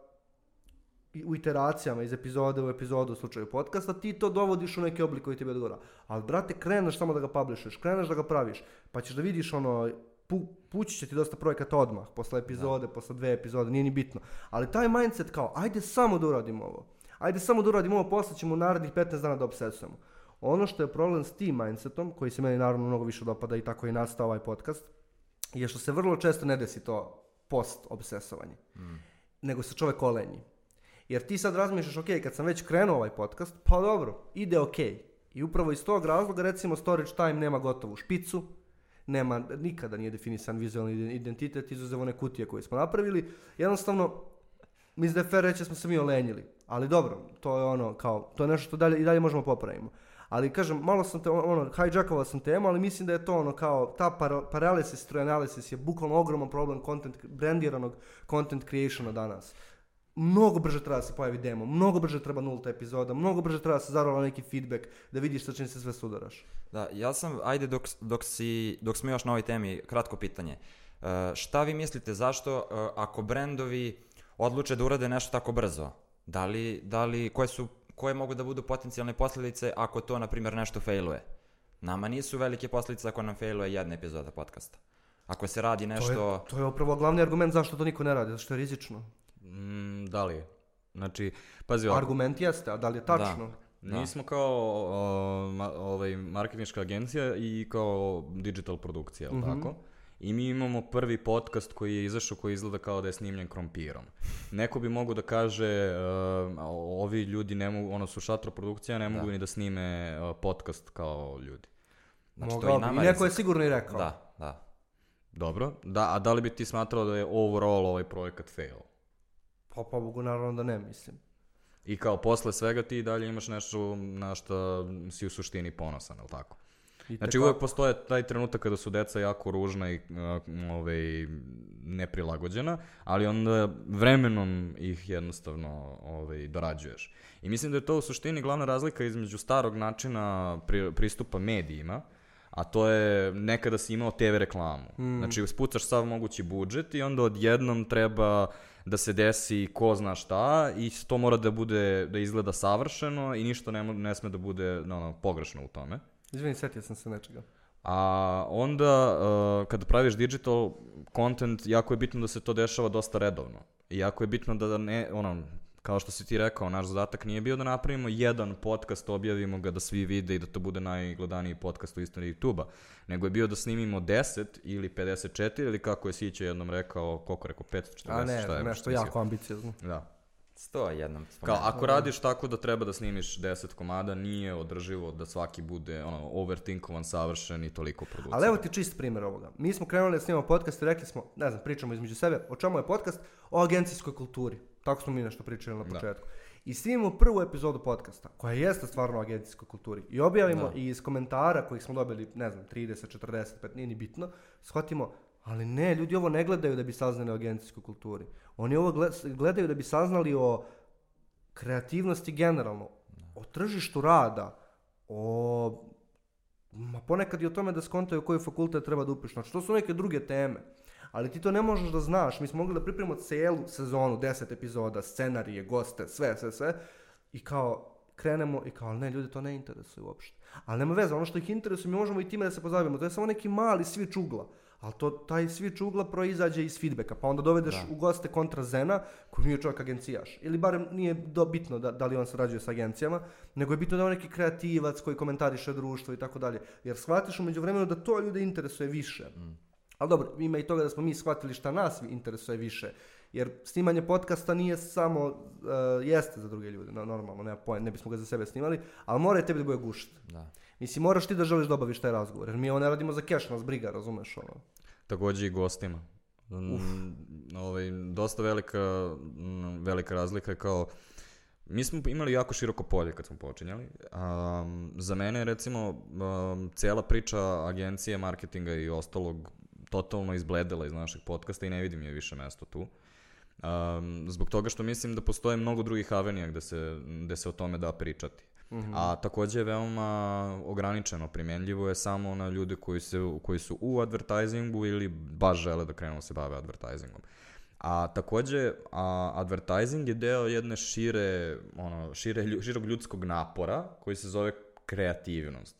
A: u iteracijama iz epizode u epizodu u slučaju podcasta, ti to dovodiš u neki oblik koji tebi odgovara. Ali, brate, kreneš samo da ga publishuješ, kreneš da ga praviš, pa ćeš da vidiš ono, pu, pući će ti dosta projekata odmah, posle epizode, posle dve epizode, nije ni bitno. Ali taj mindset kao, ajde samo da uradimo ovo. Ajde samo da uradimo ovo, posle ćemo u narednih 15 dana da obsesujemo. Ono što je problem s tim mindsetom, koji se meni naravno mnogo više dopada i tako je nastao ovaj podcast, je što se vrlo često ne desi to post obsesovanje, nego se čovek olenji. Jer ti sad razmišljaš, ok, kad sam već krenuo ovaj podcast, pa dobro, ide ok. I upravo iz tog razloga, recimo, Storage Time nema gotovu špicu, nema, nikada nije definisan vizualni identitet, izuzev one kutije koje smo napravili. Jednostavno, mislim da je fair reći da smo se mi olenjili. Ali dobro, to je ono, kao, to je nešto što dalje, i dalje možemo popravimo. Ali kažem, malo sam te, ono, hijackovao sam temu, ali mislim da je to ono kao, ta para, paralysis through analysis je bukvalno ogroman problem content, brandiranog content creationa danas. Mnogo brže treba da se pojavi demo, mnogo brže treba nulta epizoda, mnogo brže treba da se zarola neki feedback, da vidiš sa čim se sve sudaraš.
B: Da, ja sam, ajde dok, dok, si, dok smo još na ovoj temi, kratko pitanje. E, šta vi mislite, zašto e, ako brendovi odluče da urade nešto tako brzo, da li, da li, koje su, koje mogu da budu potencijalne posljedice ako to, na primjer, nešto failuje? Nama nisu velike posljedice ako nam failuje jedna epizoda podcasta. Ako se radi
A: To
B: nešto...
A: je, to je upravo glavni argument zašto to niko ne radi, zato što je rizično.
C: Mm, da li je? Znači, pazi ovako.
A: Argument jeste, a da li je tačno?
B: Da.
C: Mi smo kao o, ma, ovaj, marketinška agencija i kao digital produkcija, jel tako? I mi imamo prvi podcast koji je izašao koji izgleda kao da je snimljen krompirom. Neko bi mogao da kaže uh, ovi ljudi ne mogu, ono su šatro produkcija, ne mogu
B: Da.
C: ni da snime uh, podcast kao ljudi.
B: Znači, to
A: Mogao
B: i
A: bi.
B: nama
A: I neko je sigurno i rekao.
B: Da, da.
C: Dobro, da, a da li bi ti smatrao da je overall ovaj projekat fail?
A: Pa pobogu naravno da ne, mislim.
C: I kao posle svega ti i dalje imaš nešto na što si u suštini ponosan, jel tako? Znači uvek postoje taj trenutak kada su deca jako ružna i uh, ovaj, neprilagođena, ali onda vremenom ih jednostavno ovaj, dorađuješ. I mislim da je to u suštini glavna razlika između starog načina pri, pristupa medijima, a to je nekada si imao TV reklamu.
A: Mm.
C: Znači spucaš sav mogući budžet i onda odjednom treba da se desi ko zna šta i to mora da bude, da izgleda savršeno i ništa ne, ne sme da bude ono, pogrešno u tome.
A: Izvini, setio sam se nečega.
C: A onda, uh, kada praviš digital content, jako je bitno da se to dešava dosta redovno. I jako je bitno da ne, ono, kao što si ti rekao, naš zadatak nije bio da napravimo jedan podcast, objavimo ga da svi vide i da to bude najgledaniji podcast u istoriji YouTube-a, nego je bio da snimimo 10 ili 54 ili kako je Sića jednom rekao, koliko rekao, 540,
A: A ne,
C: šta je
A: nešto
C: mislio?
A: jako ambiciozno.
C: Da.
B: Sto jednom
C: Kao,
B: spomenuo.
C: ako radiš tako da treba da snimiš 10 komada, nije održivo da svaki bude ono, overthinkovan, savršen i toliko produciran.
A: Ali evo ti čist primjer ovoga. Mi smo krenuli da snimamo podcast i rekli smo, ne znam, pričamo između sebe, o čemu je podcast? O agencijskoj kulturi. Tako smo mi nešto pričali na
C: Da.
A: početku. I snimamo prvu epizodu podcasta, koja jeste stvarno o agencijskoj kulturi. I objavimo
B: Da.
A: i iz komentara kojih smo dobili, ne znam, 30, 45, nije ni bitno, shvatimo, ali ne, ljudi ovo ne gledaju da bi saznali o agencijskoj kulturi. Oni ovo gle- gledaju da bi saznali o kreativnosti generalno, o tržištu rada, o Ma ponekad i o tome da skontaju koji fakultet treba da upiš. Znači, to su neke druge teme. Ali ti to ne možeš da znaš. Mi smo mogli da pripremimo celu sezonu, 10 epizoda, scenarije, goste, sve, sve, sve. I kao, krenemo i kao, ne, ljudi to ne interesuje uopšte. Ali nema veze, ono što ih interesuje, mi možemo i time da se pozabavimo. To je samo neki mali svič ugla. Ali to, taj svič ugla proizađe iz feedbacka. Pa onda dovedeš
B: Da.
A: u goste kontra Zena, koji nije čovjek agencijaš. Ili barem nije do, bitno da, da li on sarađuje sa agencijama, nego je bitno da je on neki kreativac koji komentariše društvo i tako dalje. Jer shvatiš umeđu vremenu da to ljude interesuje više. Ali dobro, ima i toga da smo mi shvatili šta nas interesuje više. Jer snimanje podcasta nije samo, uh, jeste za druge ljude, no, normalno, nema poen, ne bismo ga za sebe snimali, ali mora i tebi da bude gušt.
B: Da.
A: Mislim, moraš ti da želiš da obaviš taj razgovor, jer mi ovo ne radimo za keš, nas briga, razumeš ono.
C: Takođe i gostima. Mm, ovaj, dosta velika, mm, velika razlika je kao Mi smo imali jako široko polje kad smo počinjali. Um, za mene je recimo um, cijela priča agencije, marketinga i ostalog totalno izbledela iz našeg podcasta i ne vidim je više mesto tu. Um, zbog toga što mislim da postoje mnogo drugih avenija gde se, gde se o tome da pričati. A takođe je veoma ograničeno, primjenljivo je samo na ljude koji, se, koji su u advertisingu ili baš žele da krenu da se bave advertisingom. A takođe, a, advertising je deo jedne šire, ono, šire, lju- širog ljudskog napora koji se zove kreativnost.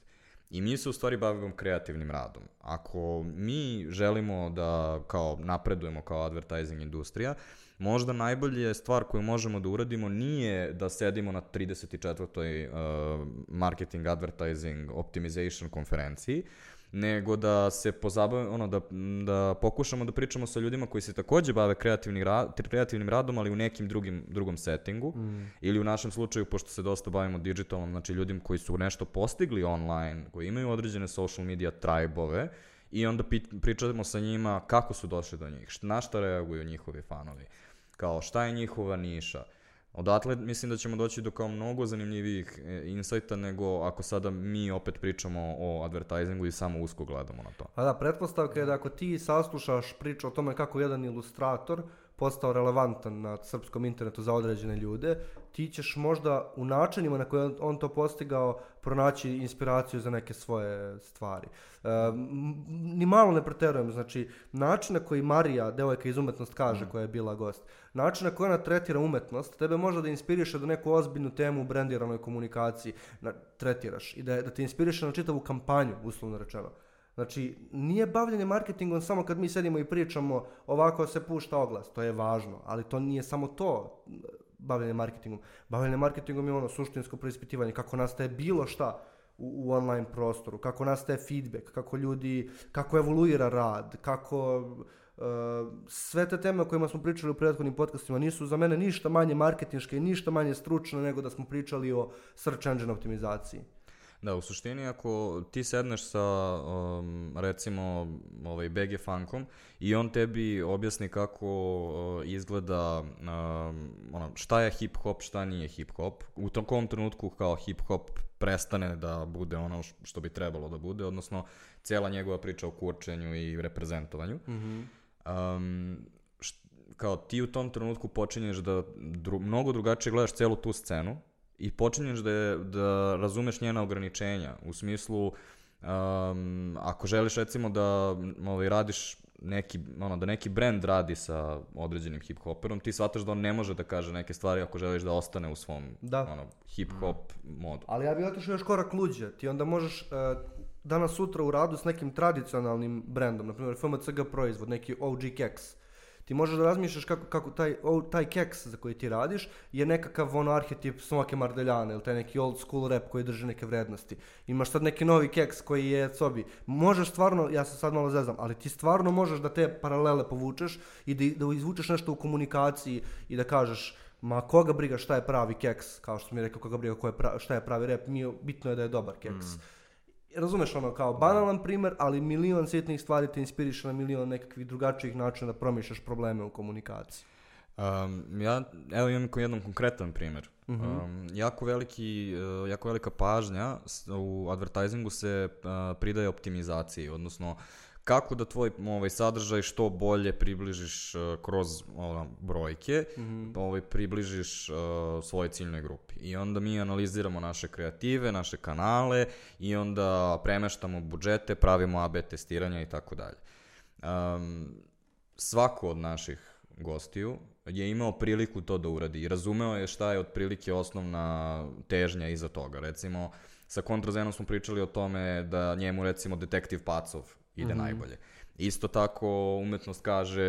C: I mi se u stvari bavimo kreativnim radom. Ako mi želimo da kao napredujemo kao advertising industrija, možda najbolje stvar koju možemo da uradimo nije da sedimo na 34. Uh, marketing advertising optimization konferenciji, nego da se pozabavimo, ono, da, da pokušamo da pričamo sa ljudima koji se takođe bave kreativni ra kreativnim radom, ali u nekim drugim, drugom settingu, ili u našem slučaju, pošto se dosta bavimo digitalom, znači ljudima koji su nešto postigli online, koji imaju određene social media tribe-ove, i onda pit, pričamo sa njima kako su došli do njih, na šta reaguju njihovi fanovi, kao šta je njihova niša, Odatle mislim da ćemo doći do kao mnogo zanimljivijih e, insajta nego ako sada mi opet pričamo o advertisingu i samo usko gledamo na to.
A: Pa da, pretpostavka je da ako ti saslušaš priču o tome kako jedan ilustrator postao relevantan na srpskom internetu za određene ljude, ti ćeš možda u načinima na koje on, to postigao pronaći inspiraciju za neke svoje stvari. E, ni malo ne preterujem, znači način na koji Marija, devojka iz umetnost kaže koja je bila gost, način na koji ona tretira umetnost, tebe može da inspiriše da neku ozbiljnu temu u brendiranoj komunikaciji na, tretiraš i da, da te inspiriše na čitavu kampanju, uslovno rečeno. Znači, nije bavljanje marketingom samo kad mi sedimo i pričamo ovako se pušta oglas, to je važno, ali to nije samo to bavljanje marketingom. Bavljanje marketingom je ono suštinsko preispitivanje, kako nastaje bilo šta u, u online prostoru, kako nastaje feedback, kako ljudi, kako evoluira rad, kako uh, sve te teme o kojima smo pričali u prethodnim podcastima nisu za mene ništa manje marketinške i ništa manje stručne nego da smo pričali o search engine optimizaciji.
C: Da, u suštini ako ti sedneš sa um, recimo ovaj BG Funkom i on tebi objasni kako uh, izgleda um, ono, šta je hip hop, šta nije hip hop, u tom kom trenutku kao hip hop prestane da bude ono što bi trebalo da bude, odnosno cijela njegova priča o kurčenju i reprezentovanju. Um, št- kao ti u tom trenutku počinješ da dru, mnogo drugačije gledaš celu tu scenu i počinješ da, je, da razumeš njena ograničenja u smislu um, ako želiš recimo da ovaj, radiš neki, ono, da neki brand radi sa određenim hip hoperom, ti shvataš da on ne može da kaže neke stvari ako želiš da ostane u svom
A: Da.
C: ono, hip hop modu.
A: Ali ja bih otišao još korak luđe. Ti onda možeš e, danas sutra u radu s nekim tradicionalnim brendom, na primjer FMCG proizvod, neki OG keks. Ti možeš da razmišljaš kako, kako taj, o, taj keks za koji ti radiš je nekakav ono arhetip Smoke Mardeljana ili taj neki old school rap koji drži neke vrednosti. Imaš sad neki novi keks koji je sobi. Možeš stvarno, ja se sad malo zezam, ali ti stvarno možeš da te paralele povučeš i da, da izvučeš nešto u komunikaciji i da kažeš Ma koga briga šta je pravi keks, kao što mi je rekao, koga briga ko je pra- šta je pravi rep, mi, bitno je da je dobar keks. Razumeš ono kao banalan primjer, ali milion sitnih stvari te inspiriše na milion nekakvih drugačijih načina da promišljaš probleme u komunikaciji.
C: Um, ja, evo imam jedan konkretan primjer. Um, jako, veliki, uh, jako velika pažnja u advertisingu se uh, pridaje optimizaciji, odnosno kako da tvoj ovaj, sadržaj što bolje približiš uh, kroz ono, brojke, ovaj, približiš uh, svojoj ciljnoj grupi. I onda mi analiziramo naše kreative, naše kanale i onda premeštamo budžete, pravimo AB testiranja i tako dalje. Um, svako od naših gostiju je imao priliku to da uradi i razumeo je šta je otprilike osnovna težnja iza toga. Recimo, sa Kontrazenom smo pričali o tome da njemu recimo detektiv Pacov ide najbolje. Isto tako, umetnost kaže,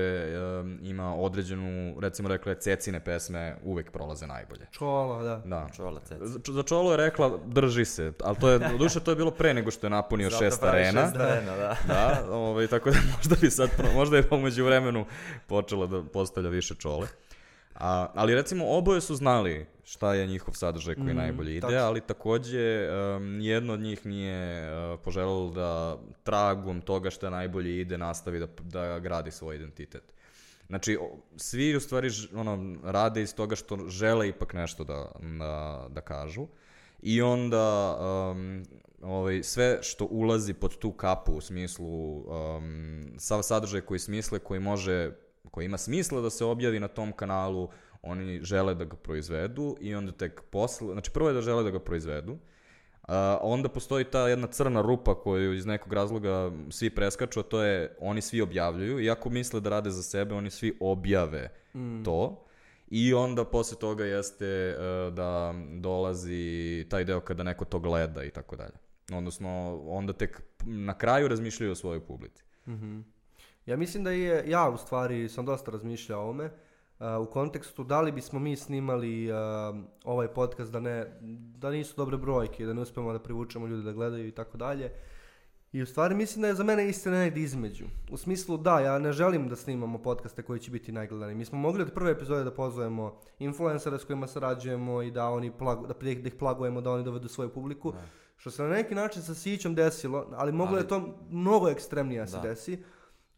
C: em, ima određenu, recimo rekla je, cecine pesme uvek prolaze najbolje.
A: Čola, da.
C: Da.
B: Čola cec.
C: Za- Čolo je rekla, drži se, ali to je, duše to je bilo pre nego što je napunio
B: Zato
C: šest
B: pravi
C: arena.
B: šest arena, da.
C: Da, ovaj, tako da možda bi sad, možda je pomoću vremenu počela da postavlja više čole. A, ali recimo oboje su znali šta je njihov sadržaj koji najbolje ide,
A: tačno.
C: ali takođe um, jedno od njih nije uh, poželelo da tragom toga šta najbolje ide nastavi da, da gradi svoj identitet. Znači, svi u stvari ono, rade iz toga što žele ipak nešto da, da, da kažu. I onda um, ovaj, sve što ulazi pod tu kapu u smislu um, sav sadržaj koji smisle, koji može, koji ima smisla da se objavi na tom kanalu, oni žele da ga proizvedu i onda tek posle, znači prvo je da žele da ga proizvedu, a onda postoji ta jedna crna rupa koju iz nekog razloga svi preskaču, a to je oni svi objavljuju, iako misle da rade za sebe, oni svi objave to. I onda posle toga jeste e, da dolazi taj deo kada neko to gleda i tako dalje. Odnosno, onda tek na kraju razmišljaju o svojoj publici.
A: Ja mislim da je, ja u stvari sam dosta razmišljao o ovome, uh, u kontekstu da li bismo mi snimali uh, ovaj podcast da, ne, da nisu dobre brojke, da ne uspemo da privučemo ljude da gledaju i tako dalje. I u stvari mislim da je za mene istina negdje između. U smislu da, ja ne želim da snimamo podcaste koji će biti najgledani. Mi smo mogli od prve epizode da pozovemo influencere s kojima sarađujemo i da, oni plagu, da, da ih plagujemo, da oni dovedu svoju publiku. Što se na neki način sa Sićom desilo, ali moglo
B: Ali-
A: je to mnogo ekstremnije da se
B: Da.
A: desi.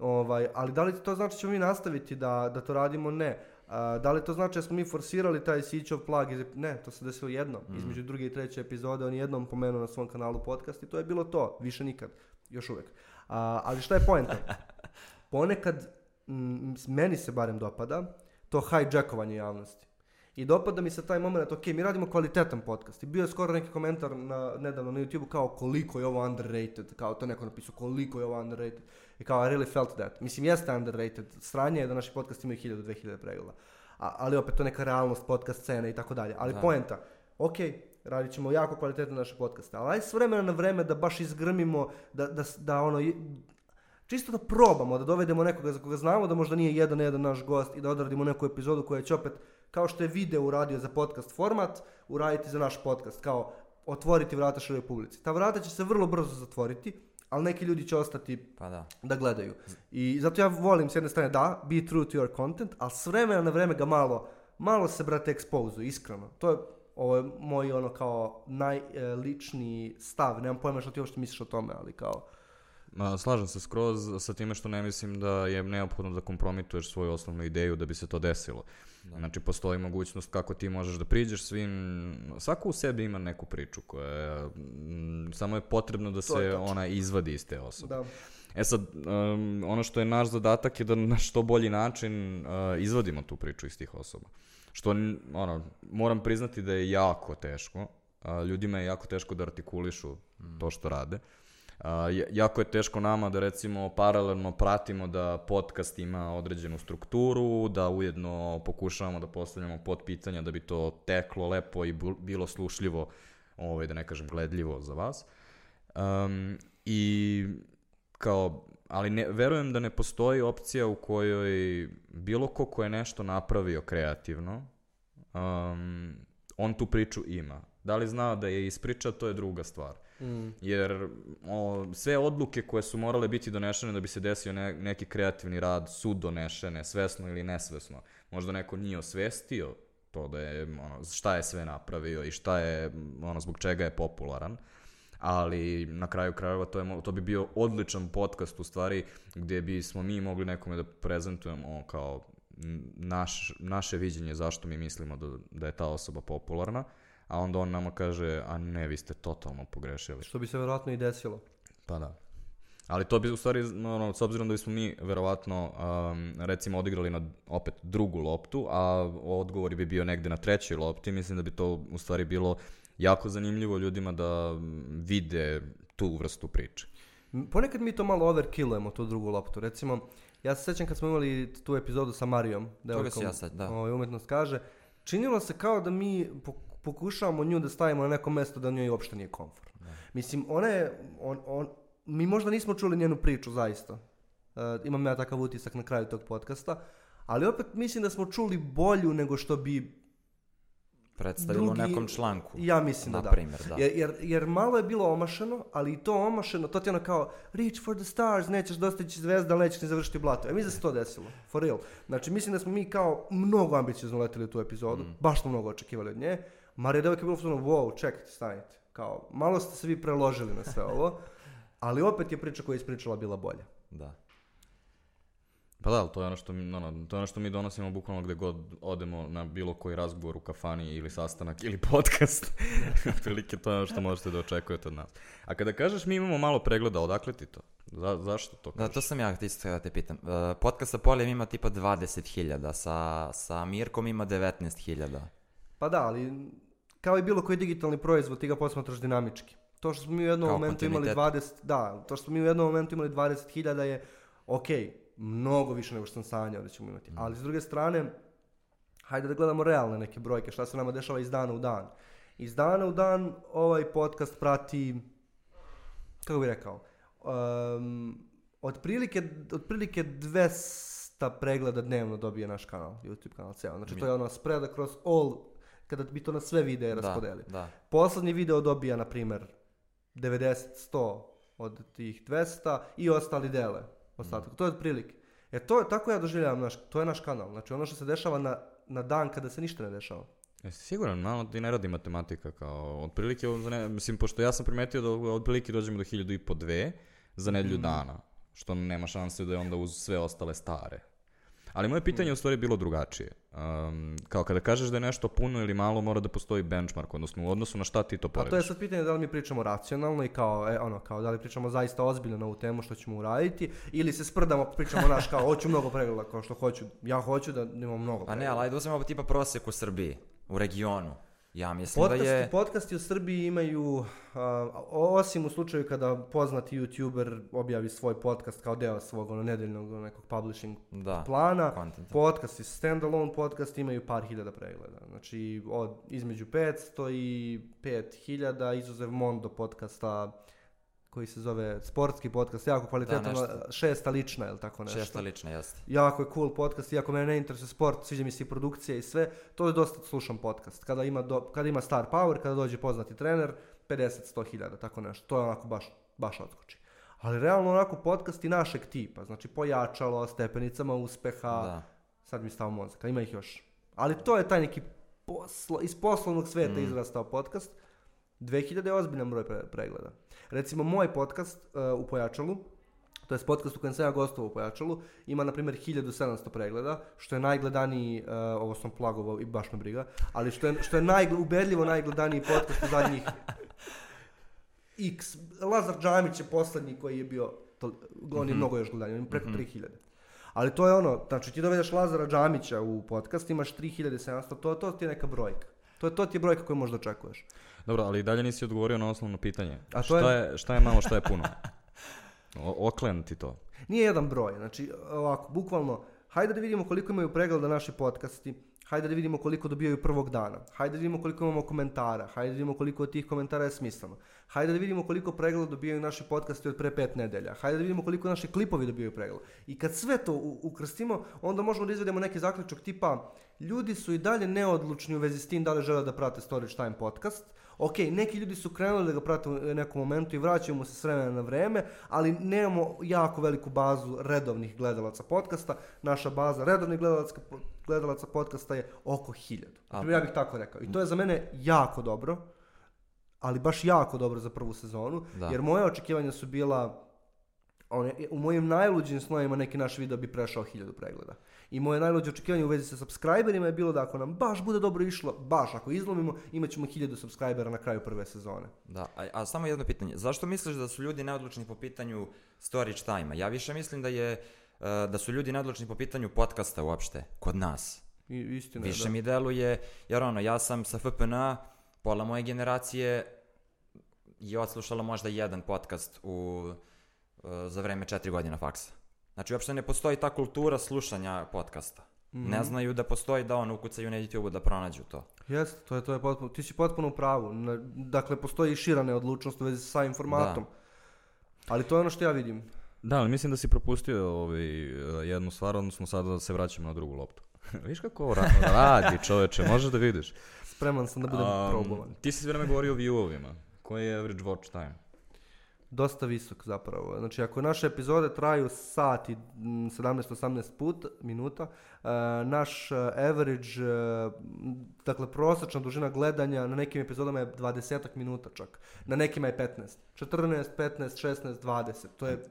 A: Ovaj, ali da li to znači da ćemo mi nastaviti da, da to radimo? Ne. A, da li to znači da smo mi forsirali taj Sićov plag? iz- Ne, to se desilo jednom. Između druge i treće epizode on je jednom pomenuo na svom kanalu podcast i to je bilo to. Više nikad. Još uvijek. A, ali šta je poenta? Ponekad, mm, meni se barem dopada, to hijackovanje javnosti. I dopada mi se taj moment, ok, mi radimo kvalitetan podcast. I bio je skoro neki komentar na, nedavno na YouTube kao koliko je ovo underrated, kao to neko napisao koliko je ovo underrated. I kao I really felt that. Mislim, jeste underrated. Sranje je da naši podcast imaju 1000-2000 pregleda. A, ali opet to neka realnost podcast scene i tako dalje. Ali
B: Da.
A: poenta, ok, radit ćemo jako kvalitetno naše podcaste, ali aj s vremena na vreme da baš izgrmimo, da, da, da ono, čisto da probamo, da dovedemo nekoga za koga znamo da možda nije jedan jedan naš gost i da odradimo neku epizodu koja će opet, kao što je video uradio za podcast format, uraditi za naš podcast, kao otvoriti vrata široj publici. Ta vrata će se vrlo brzo zatvoriti, ali neki ljudi će ostati
B: Pa da.
A: da gledaju. I zato ja volim s jedne strane da, be true to your content, ali s vremena na vreme ga malo, malo se brate ekspozu, iskreno. To je ovo je moj ono kao najličniji stav, nemam pojma što ti uopšte misliš o tome, ali kao...
C: Ma, slažem se skroz sa time što ne mislim da je neophodno da kompromituješ svoju osnovnu ideju da bi se to desilo. Znači, postoji mogućnost kako ti možeš da priđeš svim... Svako u sebi ima neku priču koja je... mm, Samo je potrebno da se ona izvadi iz te osobe.
A: Da.
C: E sad, um, ono što je naš zadatak je da na što bolji način uh, izvadimo tu priču iz tih osoba. Što, ono, moram priznati da je jako teško. Uh, ljudima je jako teško da artikulišu to što rade. Uh, ja- jako je teško nama da recimo paralelno pratimo da podcast ima određenu strukturu, da ujedno pokušavamo da postavljamo potpitanja da bi to teklo lepo i bilo slušljivo, ovaj, da ne kažem gledljivo za vas. Um, I kao, ali ne, verujem da ne postoji opcija u kojoj bilo ko ko je nešto napravio kreativno, um, on tu priču ima. Da li zna da je ispriča, to je druga stvar.
A: Mm.
C: Jer o, sve odluke koje su morale biti donešene da bi se desio ne- neki kreativni rad su donešene, svesno ili nesvesno. Možda neko nije osvestio to da je, ono, šta je sve napravio i šta je, ono, zbog čega je popularan. Ali na kraju krajeva to, je, to bi bio odličan podcast u stvari gdje bismo mi mogli nekome da prezentujemo kao naš, naše viđenje zašto mi mislimo da, da je ta osoba popularna, a onda on nama kaže, a ne, vi ste totalno pogrešili.
A: Što bi se vjerojatno i desilo.
C: Pa da. Ali to bi u stvari, ono, s obzirom da bismo mi verovatno, um, recimo, odigrali na opet drugu loptu, a odgovor bi bio negde na trećoj lopti, mislim da bi to u stvari bilo jako zanimljivo ljudima da vide tu vrstu priče.
A: Ponekad mi to malo overkillujemo, tu drugu loptu. Recimo, ja se sjećam kad smo imali tu epizodu sa Marijom, devojkom,
B: si ja sad, da.
A: ovaj, umjetnost kaže, činilo se kao da mi pokušavamo nju da stavimo na neko mjesto da njoj uopšte nije komfort. Mislim, ona je, on, on, mi možda nismo čuli njenu priču, zaista. E, imam ja takav utisak na kraju tog podcasta, ali opet mislim da smo čuli bolju nego što bi
B: Predstavilo u
A: Drugi-
B: nekom članku.
A: Ja mislim da
B: na
A: da.
B: primjer, da.
A: Jer, jer, jer malo je bilo omašeno, ali i to omašeno, to ti je ono kao reach for the stars, nećeš dostići zvezda, ali nećeš ni završiti blato. E mislim da se to desilo, for real. Znači mislim da smo mi kao mnogo ambiciozno letili u tu epizodu,
B: Mm.
A: baš smo mnogo očekivali od nje. Marija Devojka je bilo fuzonu, wow, čekajte, stanite. Kao, malo ste se vi preložili na sve ovo, ali opet je priča koju je ispričala bila bolja.
B: da.
C: Pa da, ali to je ono što mi, ono, to je ono što mi donosimo bukvalno gde god odemo na bilo koji razgovor u kafani ili sastanak ili podcast. Otprilike to je ono što možete da očekujete od nas. A kada kažeš mi imamo malo pregleda, odakle ti to? Za, zašto to
B: Da,
C: kažeš?
B: to sam ja isto htio da te pitam. Uh, podcast sa Polijem ima tipa 20.000, sa, sa Mirkom ima 19.000.
A: Pa da, ali kao i bilo koji digitalni proizvod, ti ga posmatraš dinamički. To što smo mi u jednom
B: Kao
A: momentu imali
B: kontinuitet.
A: 20, da, to što smo mi u jednom momentu imali 20.000 je ok, mnogo više nego što sam sanjao da ćemo imati. Ali s druge strane, hajde da gledamo realne neke brojke, šta se nama dešava iz dana u dan. Iz dana u dan ovaj podcast prati, kako bih rekao, um, otprilike, otprilike 200 pregleda dnevno dobije naš kanal, YouTube kanal ceo. Znači to je ono spread across all, kada bi to na sve videe
B: Da,
A: raspodeli.
B: da.
A: Poslednji video dobija, na primjer, 90-100 od tih 200 i ostali dele ostatak. To je otprilike. E to je, tako ja doživljavam naš, to je naš kanal. Znači ono što se dešava na, na dan kada se ništa ne dešava.
C: Jesi siguran, malo ti ne radi matematika kao, otprilike, ne, mislim, pošto ja sam primetio da otprilike dođemo do hiljadu i po dve za nedelju dana, što nema šanse da je onda uz sve ostale stare. Ali moje pitanje je u stvari bilo drugačije. Um, kao kada kažeš da je nešto puno ili malo, mora da postoji benchmark, odnosno u odnosu na šta ti to
A: A to je
C: porediš.
A: sad pitanje da li mi pričamo racionalno i kao, e, ono, kao da li pričamo zaista ozbiljno na ovu temu što ćemo uraditi ili se sprdamo, pričamo naš kao, hoću mnogo pregleda, kao što hoću, ja hoću da imam mnogo
B: Pa ne,
A: pregleda.
B: ali ajde uzmemo tipa prosjek u Srbiji, u regionu. Ja mislim
A: Podcasti,
B: da je...
A: podcasti u Srbiji imaju, a, osim u slučaju kada poznati youtuber objavi svoj podcast kao deo svog ono, nedeljnog nekog publishing
B: Da,
A: plana,
B: content.
A: podcasti, standalone podcast imaju par hiljada pregleda. Znači, od, između 500 i 5000, izuzev Mondo podcasta koji se zove sportski podcast, jako kvalitetan,
B: nešto.
A: šesta lična ili tako nešto.
B: Šesta lična, jeste.
A: Jako je cool podcast, iako mene ne interesuje sport, sviđa mi se i produkcija i sve, to je dosta slušan podcast. Kada ima, do, kada ima star power, kada dođe poznati trener, 50-100 hiljada, tako nešto. To je onako baš, baš odskoči. Ali realno onako podcasti našeg tipa, znači pojačalo, stepenicama uspeha,
B: Da.
A: sad mi je stao mozak, ima ih još. Ali to je taj neki poslo, iz poslovnog sveta
B: Mm.
A: izrastao podcast. 2000 je ozbiljan broj pre- pregleda. Recimo moj podcast uh, u Pojačalu, to je podcast u kojem sam ja gostovao u Pojačalu, ima na primjer 1700 pregleda, što je najgledaniji, uh, ovo sam plagovao i baš me briga, ali što je, što je najgl- ubedljivo najgledaniji podcast u zadnjih x. Lazar Džamić je poslednji koji je bio, to, on je mnogo još gledaniji, on je preko 3000. Ali to je ono, znači ti dovedeš Lazara Džamića u podcast, imaš 3700, to, to ti je neka brojka. To, je- to ti je brojka koju možda očekuješ.
C: Dobro, ali i dalje nisi odgovorio na osnovno pitanje.
A: A to
C: šta,
A: je-
C: je... šta je malo, šta je puno? O, oklen ti to.
A: Nije jedan broj, znači ovako, bukvalno, hajde da vidimo koliko imaju pregleda naši podcasti, hajde da vidimo koliko dobijaju prvog dana, hajde da vidimo koliko imamo komentara, hajde da vidimo koliko od tih komentara je smisleno, hajde da vidimo koliko pregleda dobijaju naši podcasti od pre pet nedelja, hajde da vidimo koliko naši klipovi dobijaju pregleda. I kad sve to ukrstimo, onda možemo da izvedemo neki zaključak tipa, ljudi su i dalje neodlučni u vezi s tim da li žele da prate Storage Time podcast, Ok, neki ljudi su krenuli da ga prate u nekom momentu i vraćaju mu se s vremena na vreme, ali nemamo jako veliku bazu redovnih gledalaca podcasta. Naša baza redovnih gledalaca, gledalaca podcasta je oko hiljadu. Ja bih tako rekao. I to je za mene jako dobro, ali baš jako dobro za prvu sezonu,
B: Da.
A: jer moje očekivanja su bila one, u mojim najluđim snovima neki naš video bi prešao hiljadu pregleda. I moje najluđe očekivanje u vezi sa subscriberima je bilo da ako nam baš bude dobro išlo, baš ako izlomimo, imat ćemo hiljadu subscribera na kraju prve sezone.
B: Da, a, a samo jedno pitanje. Zašto misliš da su ljudi neodlučni po pitanju storage time Ja više mislim da je uh, da su ljudi neodlučni po pitanju podcasta uopšte, kod nas.
A: I, istina je,
B: Više
A: da.
B: mi deluje, jer ono, ja sam sa FPN, pola moje generacije je odslušalo možda jedan podcast u, za vreme četiri godina faksa. Znači, uopšte ne postoji ta kultura slušanja podcasta.
A: Mhm.
B: Ne znaju da postoji da ono ukucaju na YouTube-u da pronađu to.
A: Jeste, to je, to je potpuno, ti si potpuno u pravu. Dakle, postoji i šira neodlučnost u vezi sa samim formatom. Ali to je ono što ja vidim.
C: Da, ali mislim da si propustio ovaj, jednu stvar, odnosno sada se vraćamo na drugu loptu. Viš kako ovo ra- radi čoveče, možeš da vidiš.
A: Spreman sam da budem
C: Am,
A: probovan.
C: ti si sve vreme govorio o view-ovima. Koji je average watch time?
A: Dosta visok zapravo. Znači, ako naše epizode traju sat i mm, 17-18 put, minuta, e, naš e, average, e, dakle, prosječna dužina gledanja na nekim epizodama je 20 minuta čak. Na nekima je 15. 14, 15, 16, 20. To je,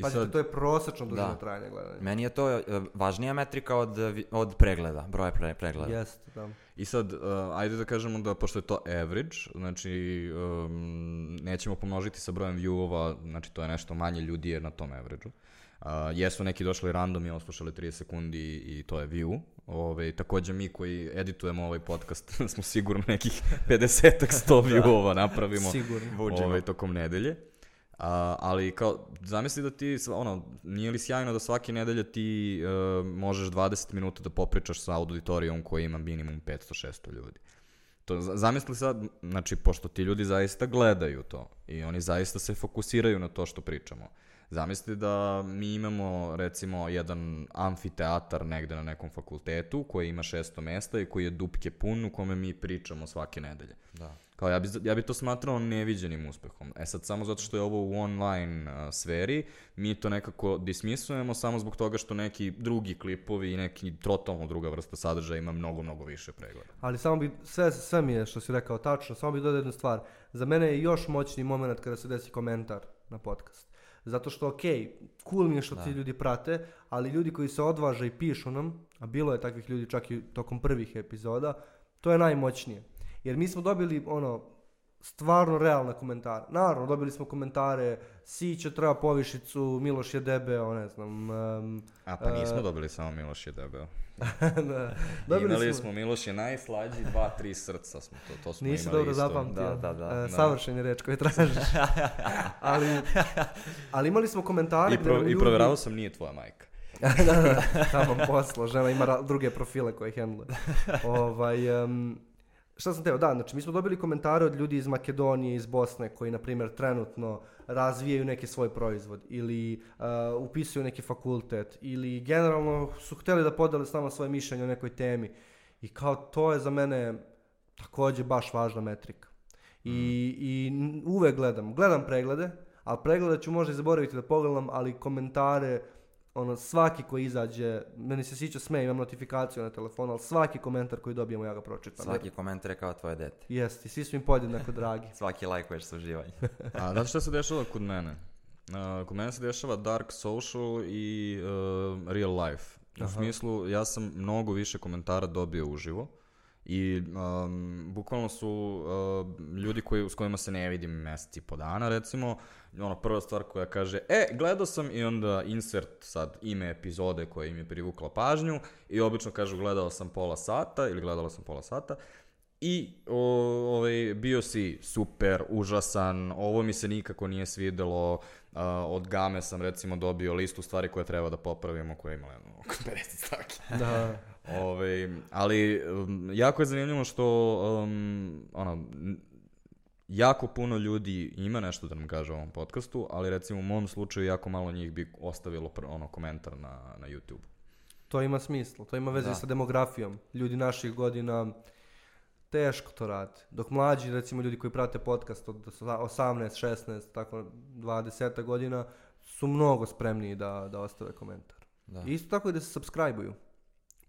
C: I
A: pazite,
C: sad-
A: to je prosječna dužina
B: Da.
A: trajanja gledanja.
B: Meni je to uh, važnija metrika od, vi- od pregleda, broja pre, pregleda.
A: Jeste, da.
C: I sad, uh, ajde da kažemo da, pošto je to average, znači um, nećemo pomnožiti sa brojem viewova, znači to je nešto manje ljudi je na tom average-u. Uh, jesu neki došli random i oslušali 30 sekundi i to je view. Ove, takođe mi koji editujemo ovaj podcast smo sigurno nekih 50-ak 100 viewova napravimo
A: Sigurno.
C: Ovaj, tokom nedelje. A, ali kao, zamisli da ti, ono, nije li sjajno da svake nedelje ti e, možeš 20 minuta da popričaš sa auditorijom koji ima minimum 500-600 ljudi. To, zamisli sad, znači, pošto ti ljudi zaista gledaju to i oni zaista se fokusiraju na to što pričamo. Zamisli da mi imamo, recimo, jedan amfiteatar negde na nekom fakultetu koji ima 600 mesta i koji je dupke pun u kome mi pričamo svake nedelje.
B: Da.
C: Kao ja bi, ja bi to smatrao neviđenim uspehom. E sad, samo zato što je ovo u online uh, sferi, mi to nekako dismisujemo samo zbog toga što neki drugi klipovi i neki totalno druga vrsta sadržaja ima mnogo, mnogo više pregleda.
A: Ali samo bi, sve, sve mi je što si rekao tačno, samo bih dodao jednu stvar. Za mene je još moćni moment kada se desi komentar na podcast. Zato što, ok, cool mi je što
B: Da.
A: ti ljudi prate, ali ljudi koji se odvaže i pišu nam, a bilo je takvih ljudi čak i tokom prvih epizoda, to je najmoćnije. Jer mi smo dobili, ono, stvarno realne komentare. Naravno, dobili smo komentare, Sića treba povišicu, Miloš je debeo, ne znam. em,
C: A pa nismo
A: E,
C: dobili samo Miloš je debeo.
A: da, dobili
C: Imali smo Miloš je najslađi, dva, tri srca smo to, to smo
A: Nisi
C: imali
A: dobro
C: isto.
A: zapamtio.
B: Da, da, da.
C: Da.
A: Savršen je reč koji tražiš. ali, ali imali smo komentare
C: I, pro, I
A: ljudi-
C: provjeravao sam nije tvoja majka.
A: da, da, da, tamo poslo, žena ima ra- druge profile koje handle. ovaj, em, šta sam teo, da, znači mi smo dobili komentare od ljudi iz Makedonije, iz Bosne, koji, na primjer, trenutno razvijaju neki svoj proizvod ili uh, upisuju neki fakultet ili generalno su htjeli da podele s nama svoje mišljenje o nekoj temi. I kao to je za mene također baš važna metrika. I, i n- uvek gledam, gledam preglede, ali preglede ću možda i zaboraviti da pogledam, ali komentare, ono, svaki koji izađe, meni se sviđa sme, imam notifikaciju na telefonu, ali svaki komentar koji dobijemo ja ga pročitam.
B: Svaki komentar je kao tvoje dete.
A: Jest, i svi su im podjednako dragi.
B: Svaki lajkuješ sa uživanjem.
C: A znate šta se dešava kod mene? Uh, kod mene se dešava dark social i uh, real life. U
A: Aha.
C: smislu, ja sam mnogo više komentara dobio uživo. I um, bukvalno su uh, ljudi koji, s kojima se ne vidim mjesec i po dana, recimo, ono, prva stvar koja kaže, e, gledao sam i onda insert sad ime epizode koja im je privukla pažnju i obično kažu gledao sam pola sata ili gledala sam pola sata i o, ovaj, bio si super, užasan, ovo mi se nikako nije svidelo, a, od Game sam recimo dobio listu stvari koje treba da popravimo, koje je imala jedno oko 50 stavki.
A: Da.
C: Ovaj, ali um, jako je zanimljivo što um, ono, jako puno ljudi ima nešto da nam kaže o ovom podcastu, ali recimo u mom slučaju jako malo njih bi ostavilo ono komentar na, na YouTube.
A: To ima smisla, to ima veze
B: Da.
A: sa demografijom. Ljudi naših godina teško to rade. Dok mlađi, recimo ljudi koji prate podcast od 18, 16, tako 20 godina, su mnogo spremniji da, da ostave komentar.
B: Da.
A: I isto tako i da se subscribe-uju.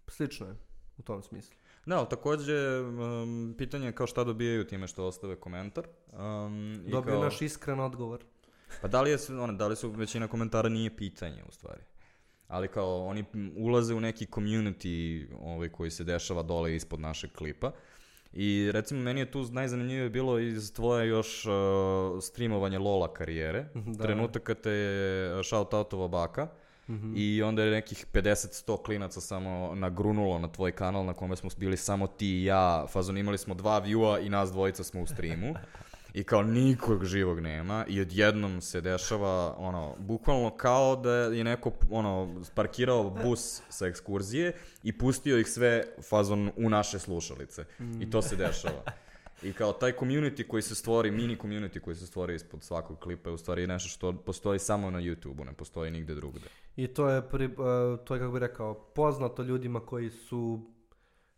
A: Slično je u tom smislu.
C: Da, ali također um, pitanje je kao šta dobijaju time što ostave komentar. Um,
A: Dobio
C: kao-
A: naš iskren odgovor.
C: Pa da li, je, ono, da li su većina komentara nije pitanje u stvari. Ali kao oni ulaze u neki community ovaj, koji se dešava dole ispod našeg klipa. I recimo meni je tu najzanimljivije bilo iz tvoje još uh, streamovanje Lola karijere.
A: Da.
C: Trenutak kad te je shoutoutova baka.
A: Mhm.
C: I onda je nekih 50-100 klinaca samo nagrunulo na tvoj kanal na kome smo bili samo ti i ja. Fazon imali smo dva viewa i nas dvojica smo u streamu. I kao nikog živog nema i odjednom se dešava ono, bukvalno kao da je neko ono, parkirao bus sa ekskurzije i pustio ih sve fazon u naše slušalice. I to se dešava. I kao taj community koji se stvori, mini community koji se stvori ispod svakog klipa je u stvari nešto što postoji samo na YouTube-u, ne postoji nigde drugde.
A: I to je, pri, uh, to je kako bih rekao, poznato ljudima koji su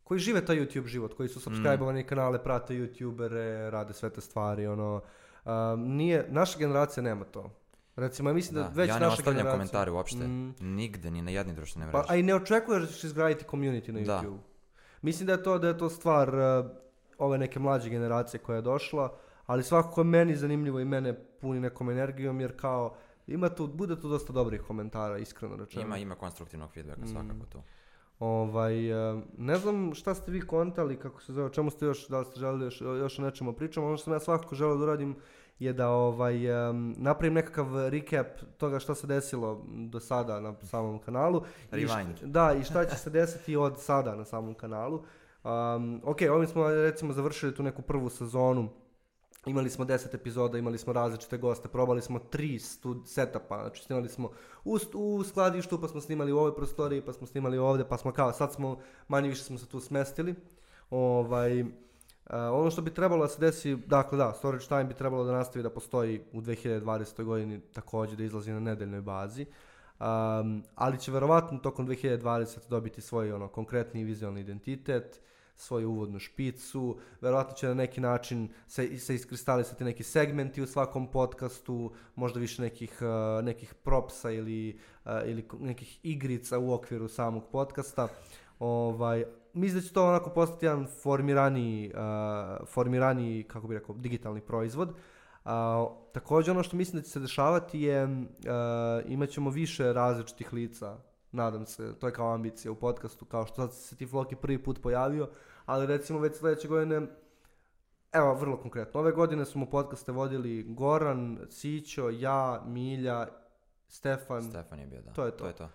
A: koji žive taj YouTube život, koji su subscribe-ovani kanale, prate YouTubere, rade sve te stvari, ono, um, nije, naša generacija nema to. Recimo, ja mislim da,
B: Da,
A: već
B: ja ne
A: naša
B: ostavljam
A: generacija...
B: komentare uopšte.
A: Mm.
B: Nigde, ni na jednim društvenim
A: Pa,
B: mreži.
A: a i ne očekuješ da ćeš izgraditi community na
B: Da.
A: YouTube. Mislim da je to, da je to stvar uh, ove neke mlađe generacije koja je došla, ali svakako je meni zanimljivo i mene puni nekom energijom, jer kao, ima tu, bude tu dosta dobrih komentara, iskreno rečeno.
B: Ima, ima konstruktivnog feedbacka
A: Mm.
B: svakako tu.
A: Ovaj, e, ne znam šta ste vi kontali, kako se zove, čemu ste još, da li ste želeli još, još o nečemu pričamo, ono što sam ja svakako želeo da uradim je da ovaj, em, napravim nekakav recap toga što se desilo do sada na samom kanalu. I št-
B: Rewind.
A: da, i šta će se desiti od sada na samom kanalu. Um, ok, ovim smo recimo završili tu neku prvu sezonu. Imali smo 10 epizoda, imali smo različite goste, probali smo tri stud setupa, znači snimali smo u, u skladištu, pa smo snimali u ovoj prostoriji, pa smo snimali ovdje, pa smo kao, sad smo, manje više smo se tu smestili. Ovaj, uh, ono što bi trebalo da se desi, dakle da, Storage Time bi trebalo da nastavi da postoji u 2020. godini također da izlazi na nedeljnoj bazi. Um, ali će verovatno tokom 2020 dobiti svoj ono konkretni vizualni identitet, svoju uvodnu špicu, verovatno će na neki način se, se iskristalisati neki segmenti u svakom podcastu, možda više nekih, uh, nekih propsa ili, uh, ili nekih igrica u okviru samog podcasta. Ovaj, mislim da će to onako postati jedan formiraniji, uh, formiraniji, kako bih rekao, digitalni proizvod. A, također ono što mislim da će se dešavati je, a, imat ćemo više različitih lica, nadam se, to je kao ambicija u podcastu, kao što sad se ti Floki prvi put pojavio, ali recimo već sljedeće godine, evo vrlo konkretno, ove godine smo podcaste vodili Goran, Sićo, ja, Milja, Stefan,
B: Stefan je bio, da.
A: To je to.
B: To je to.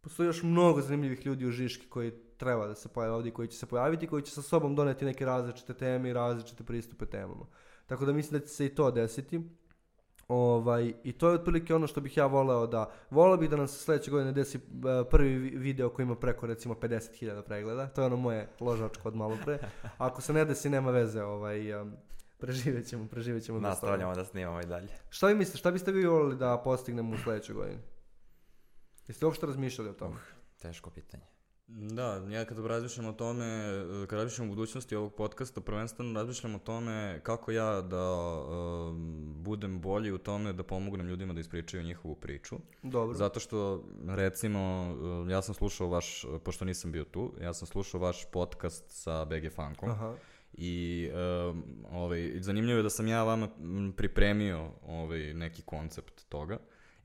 A: Postoji još mnogo zanimljivih ljudi u Žiški koji treba da se pojave ovdje, koji će se pojaviti, koji će sa sobom doneti neke različite teme i različite pristupe temama. Tako da mislim da će se i to desiti. Ovaj, I to je otprilike ono što bih ja voleo da... Voleo bih da nam se sljedeće godine desi e, prvi vi- video koji ima preko recimo 50.000 pregleda. To je ono moje ložačko od malo pre. Ako se ne desi, nema veze. Ovaj, um, preživjet ćemo, preživjet ćemo.
B: Nastavljamo da snimamo i dalje.
A: Šta vi mislite, šta biste vi volili da postignemo u sljedećoj godini? Jeste uopšte razmišljali o tome?
B: Teško pitanje.
C: Da, ja kad razmišljam o tome, kad razmišljam o budućnosti ovog podcasta, prvenstveno razmišljam o tome kako ja da um, budem bolji u tome da pomognem ljudima da ispričaju njihovu priču.
A: Dobro.
C: Zato što, recimo, uh, ja sam slušao vaš, pošto nisam bio tu, ja sam slušao vaš podcast sa BG Funkom.
A: Aha.
C: I um, ovaj, zanimljivo je da sam ja vama pripremio ovaj, neki koncept toga.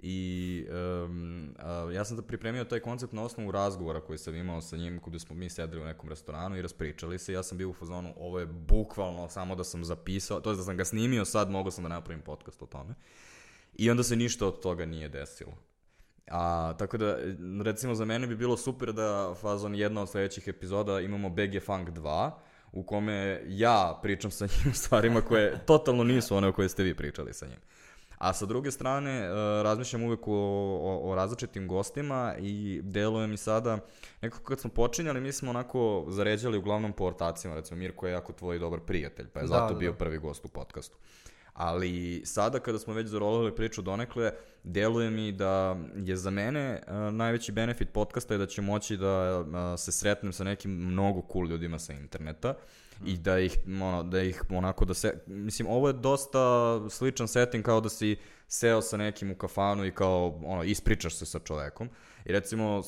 C: I um, a, ja sam da pripremio taj koncept na osnovu razgovora koji sam imao sa njim kada smo mi sedeli u nekom restoranu i raspričali se. Ja sam bio u fazonu, ovo je bukvalno samo da sam zapisao, to je da sam ga snimio, sad mogao sam da napravim podcast o tome. I onda se ništa od toga nije desilo. A, tako da, recimo za mene bi bilo super da fazon jedna od sljedećih epizoda imamo BG Funk 2, u kome ja pričam sa njim stvarima koje totalno nisu one o koje ste vi pričali sa njim. A sa druge strane, e, razmišljam uvek o, o, o različitim gostima i deluje mi sada, nekako kad smo počinjali, mi smo onako zaređali uglavnom po ortacima, recimo Mirko je jako tvoj dobar prijatelj, pa je
A: Da,
C: zato
A: da,
C: bio
A: da.
C: prvi gost u podcastu. Ali sada kada smo već zarolili priču donekle, deluje mi da je za mene uh, najveći benefit podcasta je da ću moći da uh, se sretnem sa nekim mnogo cool ljudima sa interneta i da ih, ono, da ih onako da se, mislim, ovo je dosta sličan setting kao da si seo sa nekim u kafanu i kao, ono, ispričaš se sa čovekom. I recimo,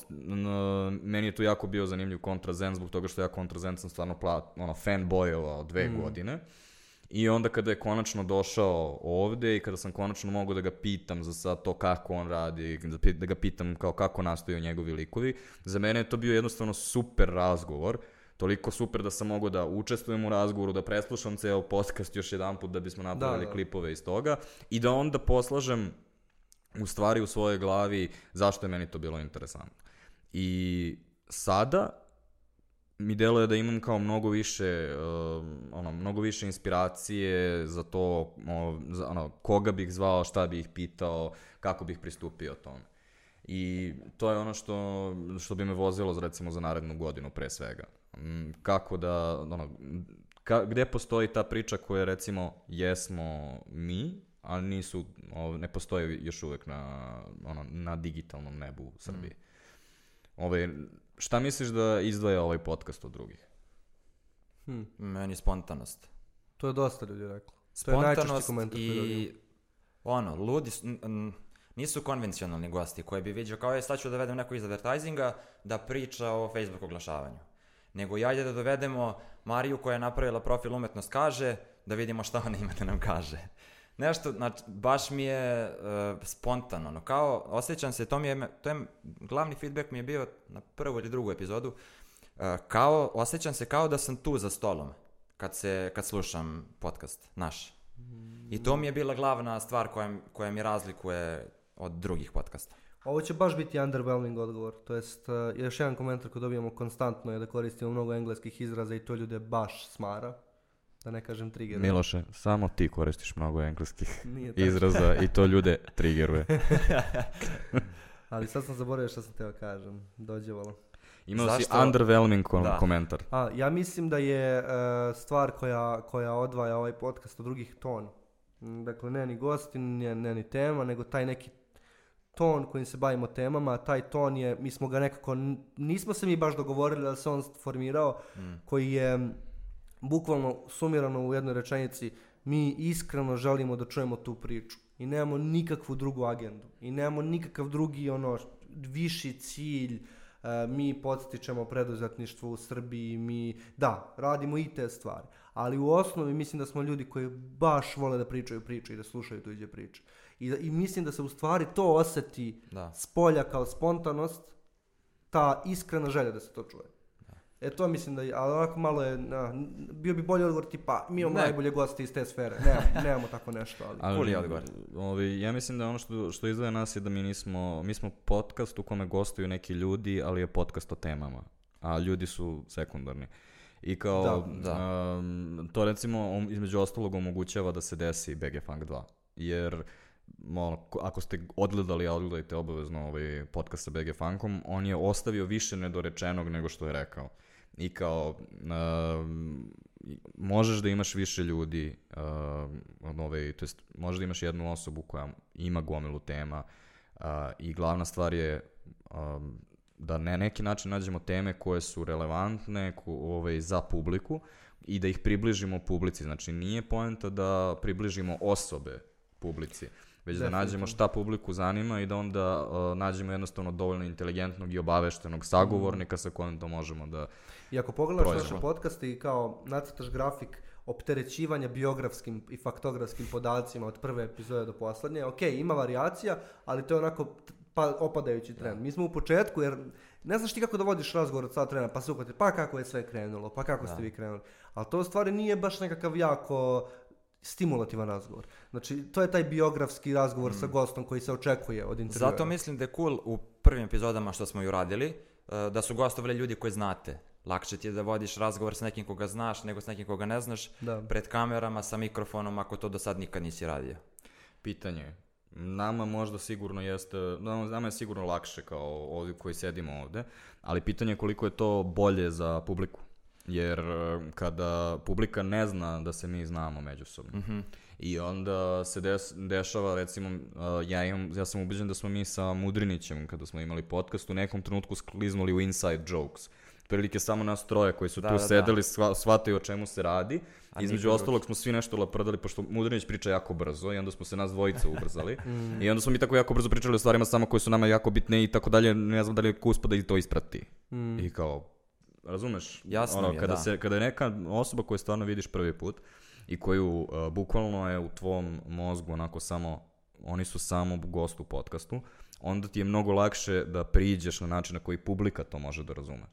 C: meni je tu jako bio zanimljiv Contra Zen zbog toga što ja Contra Zen sam stvarno pla, ono, fanboyovao dve godine. I onda kada je konačno došao ovde i kada sam konačno mogao da ga pitam za sad to kako on radi, da, da ga pitam kao kako nastaju njegovi likovi, za mene je to bio jednostavno super razgovor. Toliko super da sam mogao da učestvujem u razgovoru, da preslušam ceo podcast još jedan put da bismo napravili
A: da.
C: klipove iz toga i da onda poslažem u stvari u svojoj glavi zašto je meni to bilo interesantno. I sada mi deluje da imam kao mnogo više uh, ono mnogo više inspiracije za to o, za, ono koga bih zvao, šta bih pitao, kako bih pristupio tome. I to je ono što, što bi me vozilo recimo za narednu godinu pre svega. Mm, Kako da, ono, ka, gde postoji ta priča koja recimo jesmo mi, a nisu, o, ne postoji još uvek na, ono, na digitalnom nebu u Srbiji. Ovaj, šta misliš da izdvaja ovaj podcast od drugih?
A: Hm.
B: Meni spontanost.
A: To je dosta ljudi reklo.
B: Spontanost i ono, ludi, nisu konvencionalni gosti koji bi vidio kao je sad ću da dovedem neko iz advertisinga da priča o Facebook oglašavanju. Nego i ajde da dovedemo Mariju koja je napravila profil umetnost kaže da vidimo šta ona ima da nam kaže. Nešto, znači, baš mi je e, spontano, ono, kao, osjećam se, to mi je, to je, glavni feedback mi je bio na prvu ili drugu epizodu, e, kao, osjećam se kao da sam tu za stolom, kad se, kad slušam podcast, naš. I to mi je bila glavna stvar koja, koja mi razlikuje od drugih podcasta.
A: Ovo će baš biti underwhelming odgovor. To jest, uh, još jedan komentar koji dobijamo konstantno je da koristimo mnogo engleskih izraza i to ljude baš smara. Da ne kažem trigger.
C: Miloše, samo ti koristiš mnogo engleskih izraza i to ljude triggeruje.
A: Ali sad sam zaboravio što sam teo kažem. Dođevalo.
C: Imao si
B: Zašto?
C: underwhelming kom-
B: Da.
C: komentar.
A: A, ja mislim da je e, stvar koja, koja odvaja ovaj podcast od drugih ton. Dakle, ne ni gosti, ne, ne ni tema, nego taj neki ton kojim se bavimo temama, taj ton je, mi smo ga nekako, nismo se mi baš dogovorili da se on formirao, koji je bukvalno sumirano u jednoj rečenici, mi iskreno želimo da čujemo tu priču i nemamo nikakvu drugu agendu i nemamo nikakav drugi ono viši cilj, e, mi podstičemo preduzetništvo u Srbiji, mi, da, radimo i te stvari, ali u osnovi mislim da smo ljudi koji baš vole da pričaju priče i da slušaju tuđe priče. I, da- I mislim da se u stvari to oseti
B: Da.
A: s polja kao spontanost, ta iskrena želja da se to čuje. E to mislim da je, ali onako malo je, na, bio bi bolji odgovor tipa, mi imamo
B: Ne.
A: najbolje goste iz te sfere. Ne, nemamo tako nešto, ali...
C: Ali,
B: Cool je odgovor.
C: ovi, ja mislim da ono što, što izdvaja nas je da mi nismo, mi smo podcast u kome gostuju neki ljudi, ali je podcast o temama, a ljudi su sekundarni. I kao,
B: Da, da.
C: um, to recimo om- između ostalog omogućava da se desi BG Funk 2, jer ono, ko- ako ste odgledali, odgledajte obavezno ovaj podcast sa BG Funkom, on je ostavio više nedorečenog nego što je rekao. I kao, i- možeš da imaš više ljudi, um, ovaj, to jest, možeš da imaš jednu osobu koja ima gomilu tema uh, i glavna stvar je um, da na neki način nađemo teme koje su relevantne ko, ovaj, za publiku i da ih približimo publici. Znači, nije poenta da približimo osobe publici, već da nađemo šta publiku zanima i da onda uh, nađemo jednostavno dovoljno inteligentnog i obaveštenog sagovornika sa kojim to možemo da...
A: I ako pogledaš
C: Prođemo.
A: naše podcaste i kao nacrtaš grafik opterećivanja biografskim i faktografskim podacima od prve epizode do posljednje, ok, ima varijacija, ali to je onako pa, opadajući trend. Mi smo u početku, jer ne znaš ti kako da vodiš razgovor od sat vremena, pa se uhvati, pa kako je sve krenulo, pa kako ste
B: Da.
A: vi krenuli. Ali to u stvari nije baš nekakav jako stimulativan razgovor. Znači, to je taj biografski razgovor sa gostom koji se očekuje od intervjua.
B: Zato mislim da je cool u prvim epizodama što smo ju radili, e, da su gostovali ljudi koje znate. Lakše ti je da vodiš razgovor s nekim koga znaš nego s nekim koga ne znaš,
A: Da.
B: pred kamerama, sa mikrofonom, ako to do sad nikad nisi radio.
C: Pitanje je, nama možda sigurno jeste, nama, je sigurno lakše kao ovdje koji sedimo ovdje, ali pitanje je koliko je to bolje za publiku. Jer e, kada publika ne zna da se mi znamo međusobno. I onda se des, dešava, recimo, e, ja, imam, ja sam ubeđen da smo mi sa Mudrinićem, kada smo imali podcast, u nekom trenutku skliznuli u inside jokes. Prilike samo nas troje koji su
B: Da,
C: tu
B: da, da.
C: sedeli, sva, shvataju o čemu se radi.
B: A
C: Između ostalog smo svi nešto laprdali, pošto Mudrinić priča jako brzo i onda smo se nas dvojica ubrzali.
B: Mm.
C: I onda smo mi tako jako brzo pričali o stvarima samo koje su nama jako bitne i tako dalje, ne znam da li je kuspo da i to isprati. I kao, razumeš?
B: Jasno
C: ono,
B: je,
C: kada,
B: da.
C: se, kada je neka osoba koju stvarno vidiš prvi put i koju uh, bukvalno je u tvom mozgu onako samo, oni su samo gost u podcastu, onda ti je mnogo lakše da priđeš na način na koji publika to može da razume.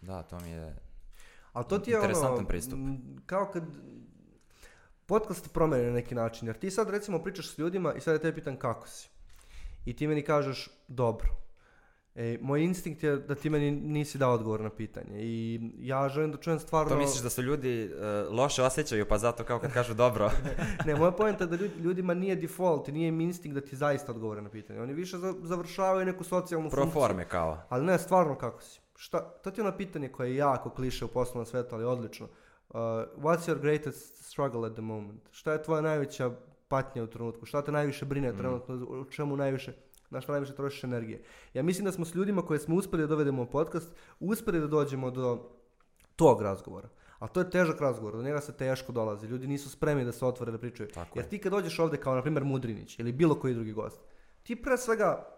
B: Da, to mi je...
A: Ali to ti je
B: Interesantan
A: ono,
B: pristup.
A: kao kad podcast ti promeni na neki način, jer ti sad recimo pričaš s ljudima i sad ja te pitan kako si. I ti meni kažeš dobro. E, moj instinkt je da ti meni nisi dao odgovor na pitanje i ja želim da čujem stvarno...
B: To misliš da su ljudi e, loše osjećaju, pa zato kao kad kažu dobro.
A: ne, moja poenta je da ljudi- ljudima nije default i nije im instinkt da ti zaista odgovore na pitanje. Oni više za- završavaju neku socijalnu
B: Pro
A: funkciju.
B: forme kao.
A: Ali ne, stvarno kako si. Šta, to ti je ono pitanje koje je jako kliše u poslovnom svetu, ali odlično. Uh, what's your greatest struggle at the moment? Šta je tvoja najveća patnja u trenutku? Šta te najviše brine trenutno? U čemu najviše, na šta najviše trošiš energije? Ja mislim da smo s ljudima koje smo uspjeli da dovedemo u podcast, uspjeli da dođemo do tog razgovora. A to je težak razgovor, do njega se teško dolazi. Ljudi nisu spremni da se otvore da pričaju.
B: Tako
A: Jer
B: je.
A: ti kad dođeš ovdje kao na primjer Mudrinić ili bilo koji drugi gost, ti pre svega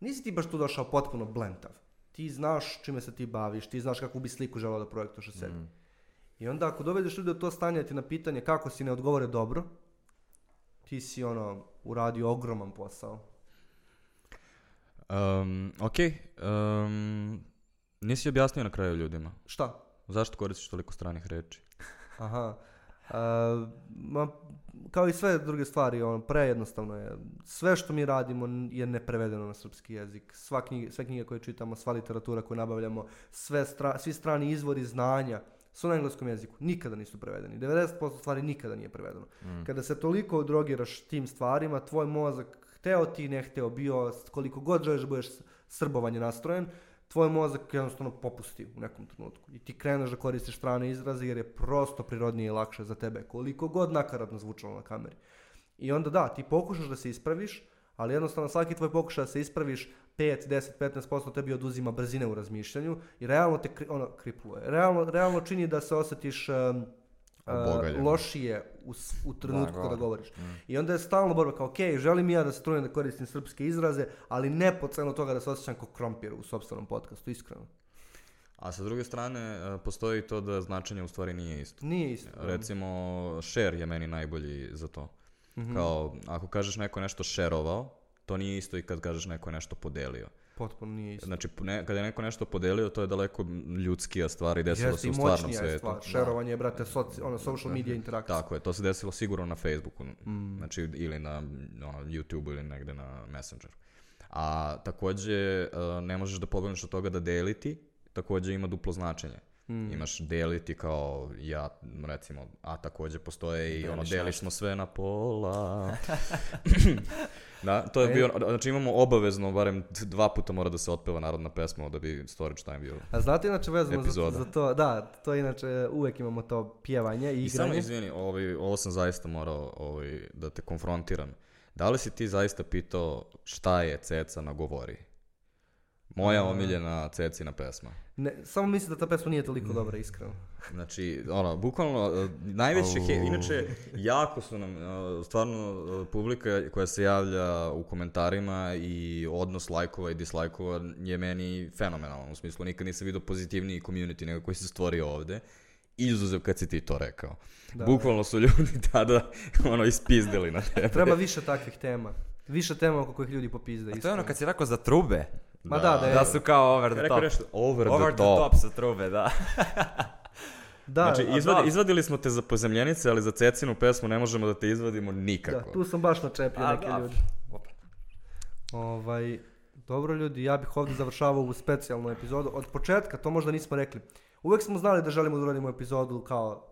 A: nisi ti baš tu došao potpuno blentav. Ti znaš čime se ti baviš, ti znaš kakvu bi sliku želeo da projektuješ o sebi.
B: Mm.
A: I onda ako dovedeš ljude u to stanje da ti na pitanje kako si ne odgovore dobro, ti si ono uradio ogroman posao.
C: Um, ok, um, nisi objasnio na kraju ljudima.
A: Šta?
C: Zašto koristiš toliko stranih reči?
A: Aha. A, ma, kao i sve druge stvari, ono, prejednostavno je. Sve što mi radimo je neprevedeno na srpski jezik. Sva knjige, sve knjige koje čitamo, sva literatura koju nabavljamo, sve stra- svi strani izvori znanja su na engleskom jeziku. Nikada nisu prevedeni. 90% stvari nikada nije prevedeno. Kada se toliko drogiraš tim stvarima, tvoj mozak, hteo ti, ne hteo, bio koliko god želiš da budeš srbovanje nastrojen, tvoj mozak jednostavno popusti u nekom trenutku. I ti kreneš da koristiš strane izraze jer je prosto prirodnije i lakše za tebe. Koliko god nakaradno zvučalo na kameri. I onda da, ti pokušaš da se ispraviš, ali jednostavno svaki tvoj pokušaj da se ispraviš 5, 10, 15% tebi oduzima brzine u razmišljanju i realno te ono, kripluje. Realno, realno čini da se osjetiš em, Lošije u, u trenutku
B: Da,
A: kada
B: govor.
A: govoriš. I onda je stalno borba kao, ok, želim ja da se trudim da koristim srpske izraze, ali ne po cenu toga da se osjećam kao krompir u sobstvenom podcastu, iskreno.
C: A sa druge strane, e, postoji to da značenje u stvari nije isto.
A: Nije isto.
C: Recimo, share je meni najbolji za to.
A: Mhm.
C: Kao, ako kažeš neko nešto shareovao, to nije isto i kad kažeš neko nešto podelio.
A: Potpuno nije isto.
C: Znači, ne, kada je neko nešto podelio, to je daleko ljudskija stvar i desilo
A: Jeste
C: se u stvarnom
A: moćnija je
C: svijetu.
A: stvar. Šerovanje je, brate, soci, ono, social media interakcija.
C: Tako je, to se desilo sigurno na Facebooku,
A: Mm.
C: znači ili na ono, YouTubeu ili negde na Messengeru. A takođe, e, ne možeš da pobegneš od toga da deliti, takođe ima duplo značenje.
A: Mm.
C: Imaš deliti kao ja, recimo, a takođe postoje i ono,
B: Deliš
C: deli
B: nešto.
C: smo sve na pola. da, to je
A: E.
C: bio, znači imamo obavezno, barem dva puta mora da se otpeva narodna pesma da bi storage time bio.
A: A znate inače vezano za, za to, da, to inače uvek imamo to pjevanje i
C: I samo
A: igranje.
C: izvini, ovaj, ovo sam zaista morao ovaj, da te konfrontiram. Da li si ti zaista pitao šta je Ceca na govori? Moja omiljena Cecina pesma.
A: Ne, samo mislim da ta pesma nije toliko dobra, iskreno.
C: Znači, ono, bukvalno, uh, najveće, he, inače, jako su nam, uh, stvarno, uh, publika koja se javlja u komentarima i odnos lajkova i dislajkova je meni fenomenalan, u smislu, nikad nisam vidio pozitivniji community nego koji se stvorio ovde, izuzev kad si ti to rekao. Bukvalno su ljudi tada, ono, ispizdili na tebe.
A: Treba više takvih tema. Više tema oko kojih ljudi popizde,
B: A to je ono kad si rekao za trube.
A: Ma da, da je.
B: Da su kao over the
C: Rekao
B: top.
C: nešto, over,
B: Over
C: the
B: the
C: top.
B: top su trube, da.
A: Da,
C: Znači,
A: a
C: izvad,
B: da.
C: izvadili smo te za pozemljenice, ali za Cecinu pesmu ne možemo da te izvadimo
A: da,
C: nikako.
A: tu sam baš načepio
B: A,
A: neke
B: da.
A: ljudi. Ovaj, dobro ljudi, ja bih ovdje završavao ovu specijalnu epizodu. Od početka, to možda nismo rekli. Uvijek smo znali da želimo da uradimo epizodu kao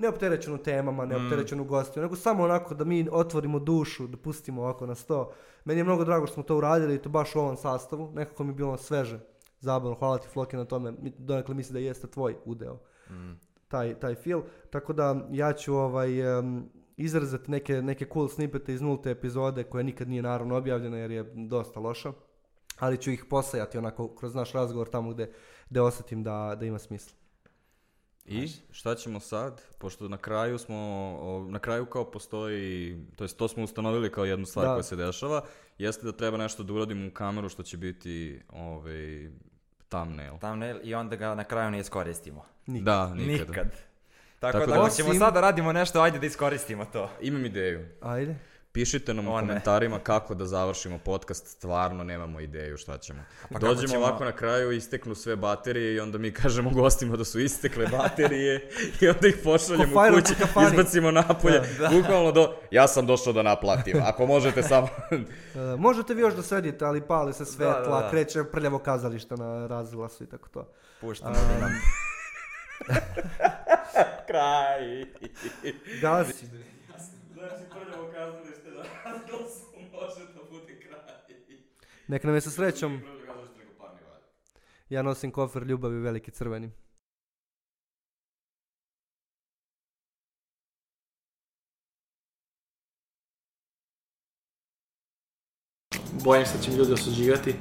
A: neopterećenu temama, neopterećenu gostiju, nego samo onako da mi otvorimo dušu, da pustimo ovako na sto. Meni je mnogo drago što smo to uradili i to baš u ovom sastavu. Nekako mi je bilo sveže, zabavno. Hvala ti Floki na tome. Donekle mislim da jeste tvoj udeo taj, taj feel. Tako da ja ću ovaj, em, izrezati neke, neke cool snippete iz nulte epizode koja nikad nije naravno objavljena jer je dosta loša. Ali ću ih posajati onako kroz naš razgovor tamo gde, gde osjetim da, da ima smisla.
C: I šta ćemo sad? Pošto na kraju smo, na kraju kao postoji, to jest to smo ustanovili kao jednu stvar
A: Da.
C: koja se dešava, jeste da treba nešto da uradimo u kameru što će biti ovaj, thumbnail.
B: Thumbnail i onda ga na kraju ne iskoristimo.
A: Nikad.
C: Da, nikad.
B: Nikad. Tako,
C: Tako
B: da,
C: da-
B: ćemo
A: Osim-
B: sad da radimo nešto, ajde da iskoristimo to.
C: Imam ideju.
A: Ajde.
C: Pišite nam u
B: O, ne.
C: komentarima kako da završimo podcast, stvarno nemamo ideju šta ćemo.
B: Pa
C: Dođemo
B: ćemo-
C: ovako na kraju, isteknu sve baterije i onda mi kažemo gostima da su istekle baterije i onda ih pošaljemo
A: Ko
C: u kući, izbacimo napolje, bukvalno do, ja sam došao da naplatim, ako možete samo...
A: E, možete vi još da sedite, ali pali se svetla,
B: Da, da, da.
A: kreće prljavo kazalište na razglasu i tako to.
B: Puštamo da nam...
C: Kraj.
A: Gasi.
C: Znači, prljavo kazalište na razglasu može da bude kraj.
A: Nek nam je sa srećom.
C: Prljavo kazalište nego parni valj.
A: Ja nosim kofer ljubavi veliki crveni.
D: Bojim se da će mi ljudi osuđivati.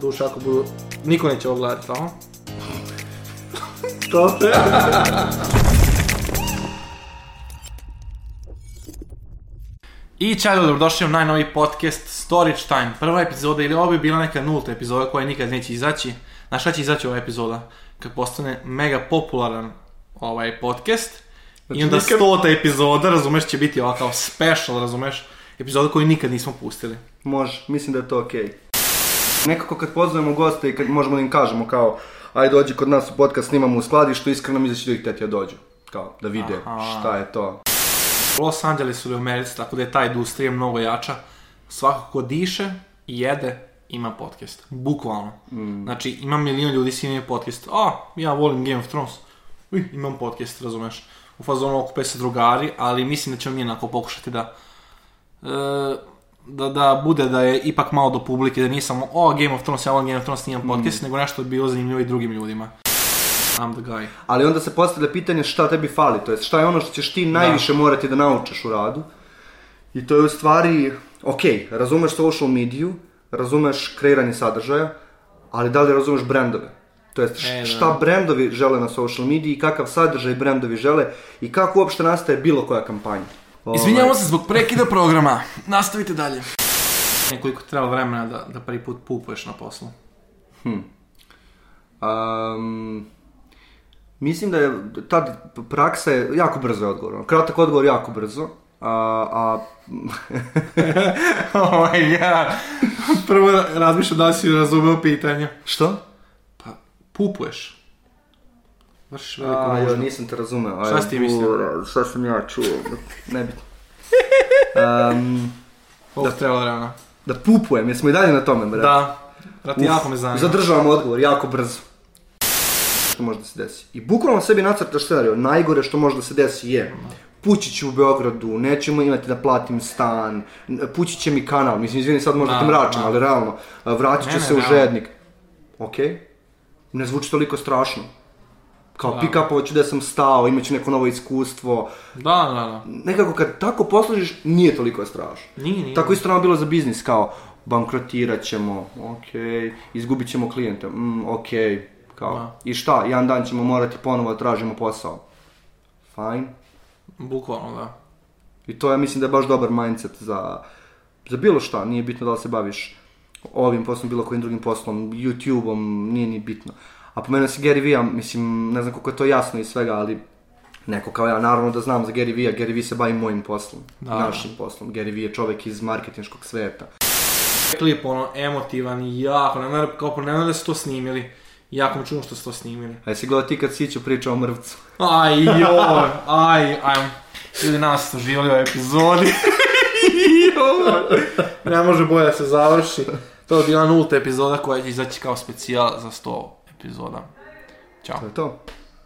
D: Duše ako budu... Niko neće ovo gledati, tamo. Što? I čao, dobrodošli u najnoviji podcast Storage Time. Prva epizoda ili ovo bi bila neka nulta epizoda koja nikad neće izaći. Na šta će izaći ova epizoda? Kad postane mega popularan ovaj podcast. I onda
A: nikad-
D: stota epizoda, razumeš, će biti ova kao special, razumeš? Epizoda koju nikad nismo pustili.
A: Može, mislim da je to okej. Nekako kad pozovemo goste i kad možemo da im kažemo kao aj dođi kod nas u podcast snimamo u skladištu, iskreno mi da će ljudi htjeti da dođu. Kao, da vide
D: Aha.
A: šta je to.
D: U Los Angelesu ili u Americi, tako da je ta industrija mnogo jača. Svako ko diše i jede, ima podcast. Bukvalno. Znači, ima milion ljudi svi imaju podcast. A, ja volim Game of Thrones. Uj, imam podcast, razumeš. U fazonu okupe se drugari, ali mislim da ćemo mi onako pokušati da... e, da, da bude da je ipak malo do publike, da nije samo o Game of Thrones, ja volim Game of Thrones, nimam podcast, nego nešto bi bilo zanimljivo i drugim ljudima. I'm the guy.
A: Ali onda se postavlja pitanje šta tebi fali, to jest šta je ono što ćeš ti najviše morati da naučiš u radu. I to je u stvari, ok, razumeš social mediju, razumeš kreiranje sadržaja, ali da li razumeš brendove? To jest
D: E, da.
A: šta brendovi žele na social mediji i kakav sadržaj brendovi žele i kako uopšte nastaje bilo koja kampanja.
D: Izvinjavamo se zbog prekida programa. Nastavite dalje. Nekoliko treba vremena da, da prvi put pupuješ na poslu.
A: Um, mislim da je tad praksa je jako brzo je odgovor. Kratak odgovor jako brzo. A, a
D: oh my god. Prvo razmišljam da li si razumeo pitanje.
A: što?
D: Pa, pupuješ. Vršiš veliko
A: A,
D: nuždu.
A: nisam te razumeo.
D: Šta si ti mislio?
A: Šta sam ja čuo? Nebitno. Um,
D: Koliko treba vremena?
A: da pupujem, jesmo i dalje na tome, bre.
D: Da. Brati,
A: Uf,
D: jako me zanima.
A: Zadržavam odgovor, jako brzo. Što može da se desi. I bukvalno sebi nacrtaš scenariju. Najgore što može da se desi je Pući ću u Beogradu, nećemo imati da platim stan, pući će mi kanal, mislim, izvini, sad možda
D: Da,
A: te mračam,
D: da.
A: ali realno, vratit ću
D: Ne, ne,
A: se u žednik. Ok, ne zvuči toliko strašno. Kao
D: Da.
A: pick-upovat ću gde sam stao, imat ću neko novo iskustvo.
D: Da, da, da.
A: Nekako kad tako poslužiš, nije toliko strašno.
D: Nije, nije.
A: Tako isto nam bilo za biznis, kao bankrotirat ćemo, ok, izgubit ćemo klijente, mm, ok, kao,
D: Da.
A: i šta, jedan dan ćemo morati ponovo da tražimo posao. Fine.
D: Bukvalno, da.
A: I to ja mislim da je baš dobar mindset za, za bilo šta, nije bitno da li se baviš ovim poslom, bilo kojim drugim poslom, YouTube-om, nije ni bitno. A pomenuo si Gary Vee, mislim, ne znam koliko je to jasno iz svega, ali neko kao ja, naravno da znam za Gary Vee, Gary Vee se bavi mojim poslom,
D: Da.
A: našim poslom. Gary Vee je čovjek iz marketinškog sveta.
D: Klip, ono, emotivan i jako, ne znam, kao ne znam da su to snimili. Jako mi čudno što su to snimili.
A: A jesi gledao ti kad Siću priča o mrvcu?
D: Aj, joj, aj, aj. Ljudi nas su živjeli u epizodi. Joj. ne može bolje da se završi. To je bila nulta epizoda koja će izaći kao specijal za 100 epizoda. Ćao.
A: To je to.